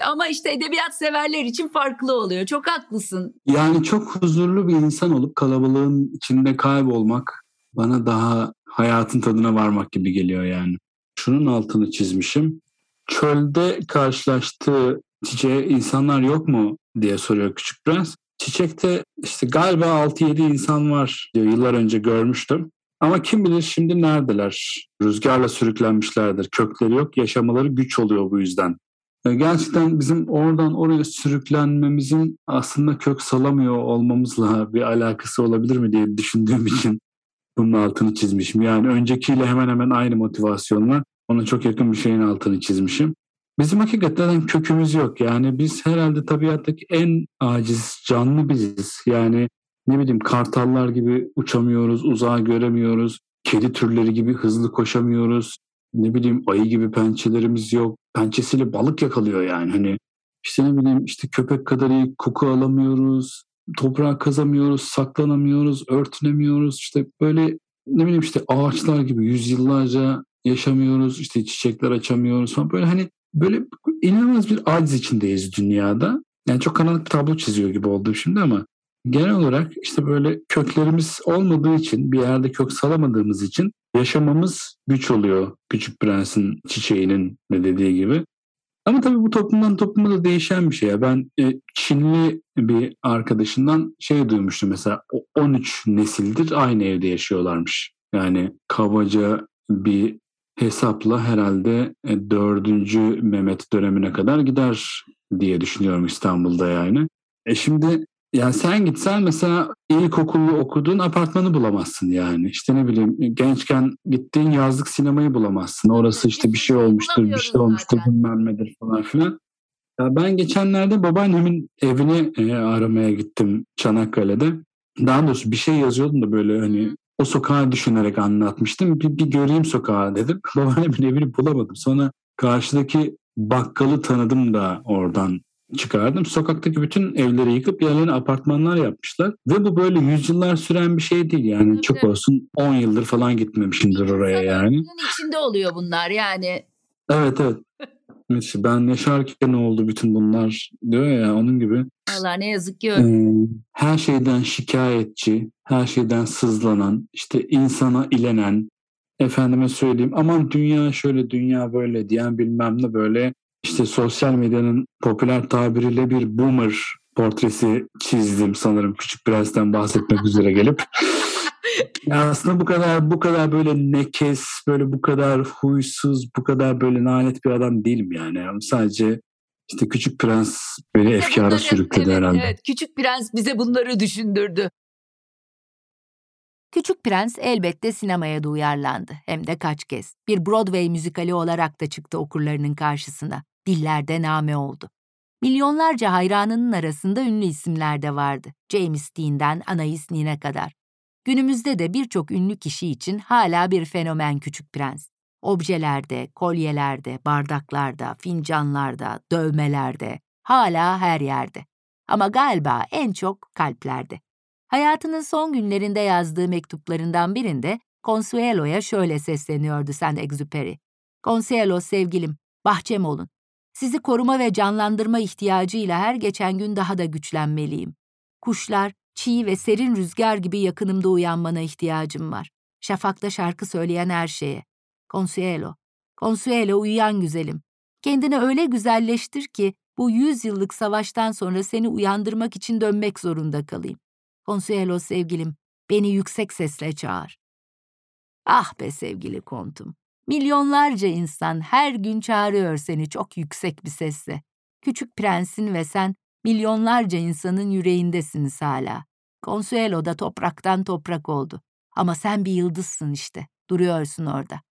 Ama işte edebiyat severler için farklı oluyor. Çok haklısın. Yani çok huzurlu bir insan olup kalabalığın içinde kaybolmak bana daha hayatın tadına varmak gibi geliyor yani. Şunun altını çizmişim. Çölde karşılaştığı çiçeğe insanlar yok mu diye soruyor Küçük Prens. Çiçekte işte galiba 6-7 insan var diyor yıllar önce görmüştüm. Ama kim bilir şimdi neredeler? Rüzgarla sürüklenmişlerdir. Kökleri yok, yaşamaları güç oluyor bu yüzden. E, gerçekten bizim oradan oraya sürüklenmemizin aslında kök salamıyor olmamızla bir alakası olabilir mi diye düşündüğüm için bunun altını çizmişim. Yani öncekiyle hemen hemen aynı motivasyonla ona çok yakın bir şeyin altını çizmişim. Bizim hakikaten kökümüz yok. Yani biz herhalde tabiattaki en aciz canlı biziz. Yani ne bileyim kartallar gibi uçamıyoruz, uzağa göremiyoruz. Kedi türleri gibi hızlı koşamıyoruz. Ne bileyim ayı gibi pençelerimiz yok. Pençesiyle balık yakalıyor yani. Hani işte ne bileyim işte köpek kadar iyi koku alamıyoruz. Toprağa kazamıyoruz, saklanamıyoruz, örtünemiyoruz. İşte böyle ne bileyim işte ağaçlar gibi yüzyıllarca yaşamıyoruz. İşte çiçekler açamıyoruz falan. Böyle hani böyle inanılmaz bir aciz içindeyiz dünyada. Yani çok karanlık bir tablo çiziyor gibi oldu şimdi ama genel olarak işte böyle köklerimiz olmadığı için bir yerde kök salamadığımız için yaşamamız güç oluyor. Küçük Prens'in çiçeğinin de dediği gibi. Ama tabii bu toplumdan topluma da değişen bir şey. Ben e, Çinli bir arkadaşından şey duymuştum mesela 13 nesildir aynı evde yaşıyorlarmış. Yani kabaca bir hesapla herhalde 4. E, Mehmet dönemine kadar gider diye düşünüyorum İstanbul'da yani. E şimdi yani sen gitsen mesela ilkokulu okuduğun apartmanı bulamazsın yani. İşte ne bileyim gençken gittiğin yazlık sinemayı bulamazsın. Orası işte bir şey olmuştur, bir şey olmuştur bilmem nedir falan filan. Ya ben geçenlerde babaannemin evini e, aramaya gittim Çanakkale'de. Daha doğrusu bir şey yazıyordum da böyle hani o sokağı düşünerek anlatmıştım. Bir, bir göreyim sokağı dedim. Babaannemin evini bulamadım. Sonra karşıdaki bakkalı tanıdım da oradan çıkardım. Sokaktaki bütün evleri yıkıp yerlerine apartmanlar yapmışlar. Ve bu böyle yüzyıllar süren bir şey değil yani. Evet, Çok olsun 10 yıldır falan gitmemişimdir oraya yani. içinde oluyor bunlar yani. Evet evet. İşte ben yaşarken oldu bütün bunlar diyor ya onun gibi. Allah ne yazık ki öyle. Ee, her şeyden şikayetçi, her şeyden sızlanan, işte insana ilenen, efendime söyleyeyim aman dünya şöyle dünya böyle diyen bilmem ne böyle işte sosyal medyanın popüler tabiriyle bir boomer portresi çizdim sanırım Küçük Prens'ten bahsetmek üzere gelip. Ya aslında bu kadar bu kadar böyle nekes, böyle bu kadar huysuz, bu kadar böyle nalet bir adam değilim yani. yani sadece işte Küçük Prens beni bize efkara bunları, sürükledi evet, herhalde. Evet, Küçük Prens bize bunları düşündürdü. Küçük Prens elbette sinemaya da uyarlandı. Hem de kaç kez. Bir Broadway müzikali olarak da çıktı okurlarının karşısına. Dillerde name oldu. Milyonlarca hayranının arasında ünlü isimler de vardı. James Dean'den Anais Nin'e kadar. Günümüzde de birçok ünlü kişi için hala bir fenomen Küçük Prens. Objelerde, kolyelerde, bardaklarda, fincanlarda, dövmelerde, hala her yerde. Ama galiba en çok kalplerde. Hayatının son günlerinde yazdığı mektuplarından birinde Consuelo'ya şöyle sesleniyordu Saint-Exupéry. Consuelo sevgilim, bahçem olun. Sizi koruma ve canlandırma ihtiyacıyla her geçen gün daha da güçlenmeliyim. Kuşlar, çiğ ve serin rüzgar gibi yakınımda uyanmana ihtiyacım var. Şafakta şarkı söyleyen her şeye. Consuelo, Consuelo uyuyan güzelim. Kendini öyle güzelleştir ki bu yüz yıllık savaştan sonra seni uyandırmak için dönmek zorunda kalayım. Consuelo sevgilim, beni yüksek sesle çağır. Ah be sevgili kontum, milyonlarca insan her gün çağırıyor seni çok yüksek bir sesle. Küçük prensin ve sen milyonlarca insanın yüreğindesiniz hala. Consuelo da topraktan toprak oldu. Ama sen bir yıldızsın işte, duruyorsun orada.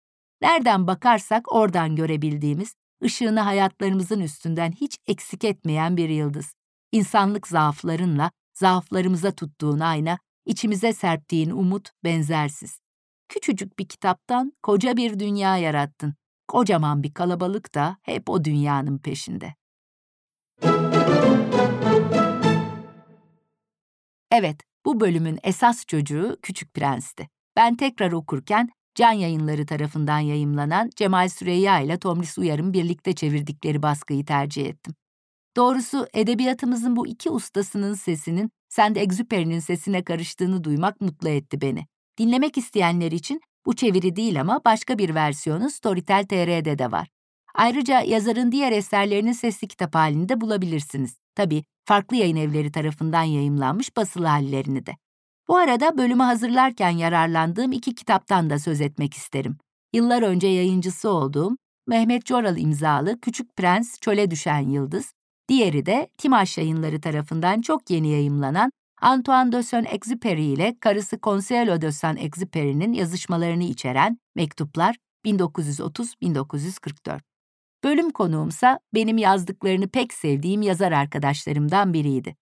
Nereden bakarsak oradan görebildiğimiz, ışığını hayatlarımızın üstünden hiç eksik etmeyen bir yıldız. İnsanlık zaaflarınla zaaflarımıza tuttuğun ayna, içimize serptiğin umut benzersiz. Küçücük bir kitaptan koca bir dünya yarattın. Kocaman bir kalabalık da hep o dünyanın peşinde. Evet, bu bölümün esas çocuğu Küçük Prens'ti. Ben tekrar okurken Can Yayınları tarafından yayımlanan Cemal Süreyya ile Tomris Uyar'ın birlikte çevirdikleri baskıyı tercih ettim. Doğrusu edebiyatımızın bu iki ustasının sesinin Saint-Exupéry'nin sesine karıştığını duymak mutlu etti beni. Dinlemek isteyenler için bu çeviri değil ama başka bir versiyonu Storytel TR'de de var. Ayrıca yazarın diğer eserlerini sesli kitap halinde bulabilirsiniz. Tabii farklı yayın evleri tarafından yayımlanmış basılı hallerini de. Bu arada bölümü hazırlarken yararlandığım iki kitaptan da söz etmek isterim. Yıllar önce yayıncısı olduğum Mehmet Coral imzalı Küçük Prens Çöle Düşen Yıldız Diğeri de Timaş yayınları tarafından çok yeni yayımlanan Antoine de Saint-Exupéry ile karısı Consuelo de Saint-Exupéry'nin yazışmalarını içeren Mektuplar 1930-1944. Bölüm konuğumsa benim yazdıklarını pek sevdiğim yazar arkadaşlarımdan biriydi.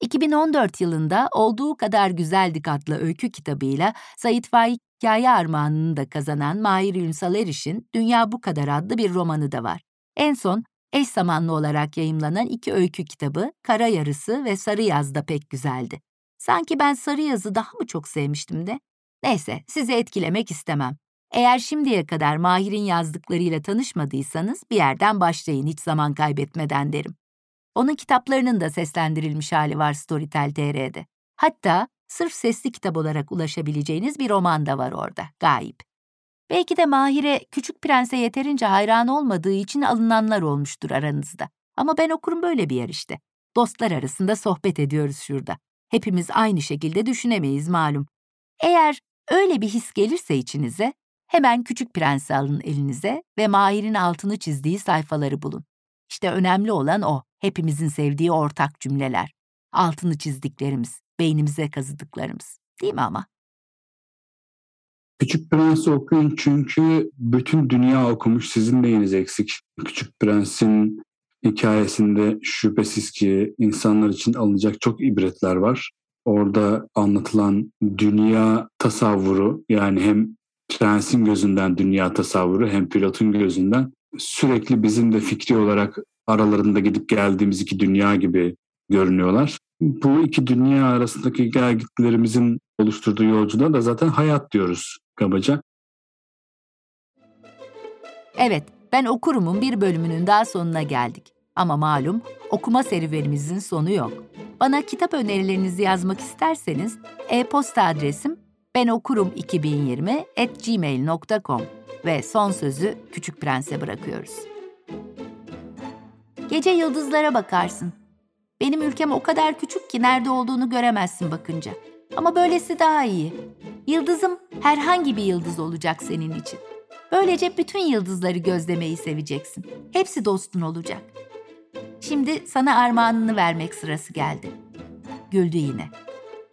2014 yılında Olduğu Kadar Güzeldik adlı öykü kitabıyla Sait Faik Hikaye Armağanını da kazanan Mahir Ünsal Eriş'in Dünya Bu Kadar adlı bir romanı da var. En son eş zamanlı olarak yayımlanan iki öykü kitabı Kara Yarısı ve Sarı Yaz da pek güzeldi. Sanki ben Sarı Yaz'ı daha mı çok sevmiştim de? Neyse, sizi etkilemek istemem. Eğer şimdiye kadar Mahir'in yazdıklarıyla tanışmadıysanız bir yerden başlayın hiç zaman kaybetmeden derim. Onun kitaplarının da seslendirilmiş hali var Storytel TR'de. Hatta sırf sesli kitap olarak ulaşabileceğiniz bir roman da var orada, Gayip. Belki de Mahir'e Küçük Prens'e yeterince hayran olmadığı için alınanlar olmuştur aranızda. Ama ben okurum böyle bir yer işte. Dostlar arasında sohbet ediyoruz şurada. Hepimiz aynı şekilde düşünemeyiz malum. Eğer öyle bir his gelirse içinize, hemen Küçük Prens'i alın elinize ve Mahir'in altını çizdiği sayfaları bulun. İşte önemli olan o, hepimizin sevdiği ortak cümleler. Altını çizdiklerimiz, beynimize kazıdıklarımız. Değil mi ama? Küçük Prens'i okuyun çünkü bütün dünya okumuş sizin neyiniz eksik. Küçük Prens'in hikayesinde şüphesiz ki insanlar için alınacak çok ibretler var. Orada anlatılan dünya tasavvuru yani hem prensin gözünden dünya tasavvuru hem pilotun gözünden sürekli bizim de fikri olarak aralarında gidip geldiğimiz iki dünya gibi görünüyorlar. Bu iki dünya arasındaki gelgitlerimizin oluşturduğu yolculuğa da zaten hayat diyoruz kabaca. Evet, ben okurumun bir bölümünün daha sonuna geldik. Ama malum okuma serüvenimizin sonu yok. Bana kitap önerilerinizi yazmak isterseniz e-posta adresim benokurum2020 ve son sözü Küçük Prens'e bırakıyoruz. Gece yıldızlara bakarsın. Benim ülkem o kadar küçük ki nerede olduğunu göremezsin bakınca. Ama böylesi daha iyi. Yıldızım herhangi bir yıldız olacak senin için. Böylece bütün yıldızları gözlemeyi seveceksin. Hepsi dostun olacak. Şimdi sana armağanını vermek sırası geldi. Güldü yine.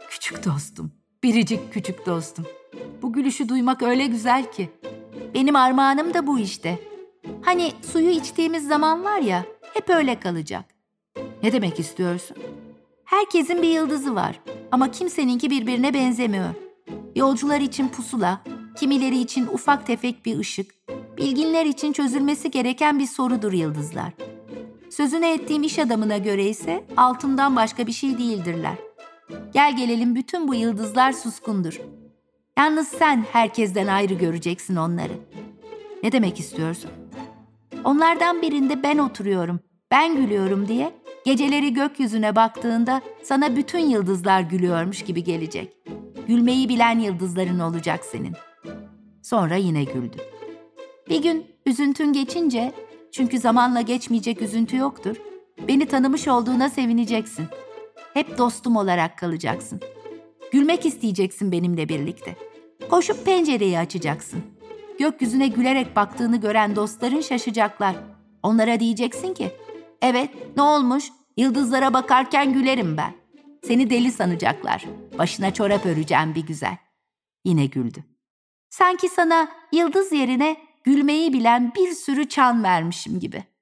Küçük dostum, Biricik küçük dostum. Bu gülüşü duymak öyle güzel ki. Benim armağanım da bu işte. Hani suyu içtiğimiz zaman var ya, hep öyle kalacak. Ne demek istiyorsun? Herkesin bir yıldızı var ama kimseninki birbirine benzemiyor. Yolcular için pusula, kimileri için ufak tefek bir ışık, bilginler için çözülmesi gereken bir sorudur yıldızlar. Sözünü ettiğim iş adamına göre ise altından başka bir şey değildirler. Gel gelelim bütün bu yıldızlar suskundur. Yalnız sen herkesten ayrı göreceksin onları. Ne demek istiyorsun? Onlardan birinde ben oturuyorum, ben gülüyorum diye geceleri gökyüzüne baktığında sana bütün yıldızlar gülüyormuş gibi gelecek. Gülmeyi bilen yıldızların olacak senin. Sonra yine güldü. Bir gün üzüntün geçince, çünkü zamanla geçmeyecek üzüntü yoktur, beni tanımış olduğuna sevineceksin. Hep dostum olarak kalacaksın. Gülmek isteyeceksin benimle birlikte. Koşup pencereyi açacaksın. Gökyüzüne gülerek baktığını gören dostların şaşacaklar. Onlara diyeceksin ki, evet ne olmuş, yıldızlara bakarken gülerim ben. Seni deli sanacaklar. Başına çorap öreceğim bir güzel. Yine güldü. Sanki sana yıldız yerine gülmeyi bilen bir sürü çan vermişim gibi.''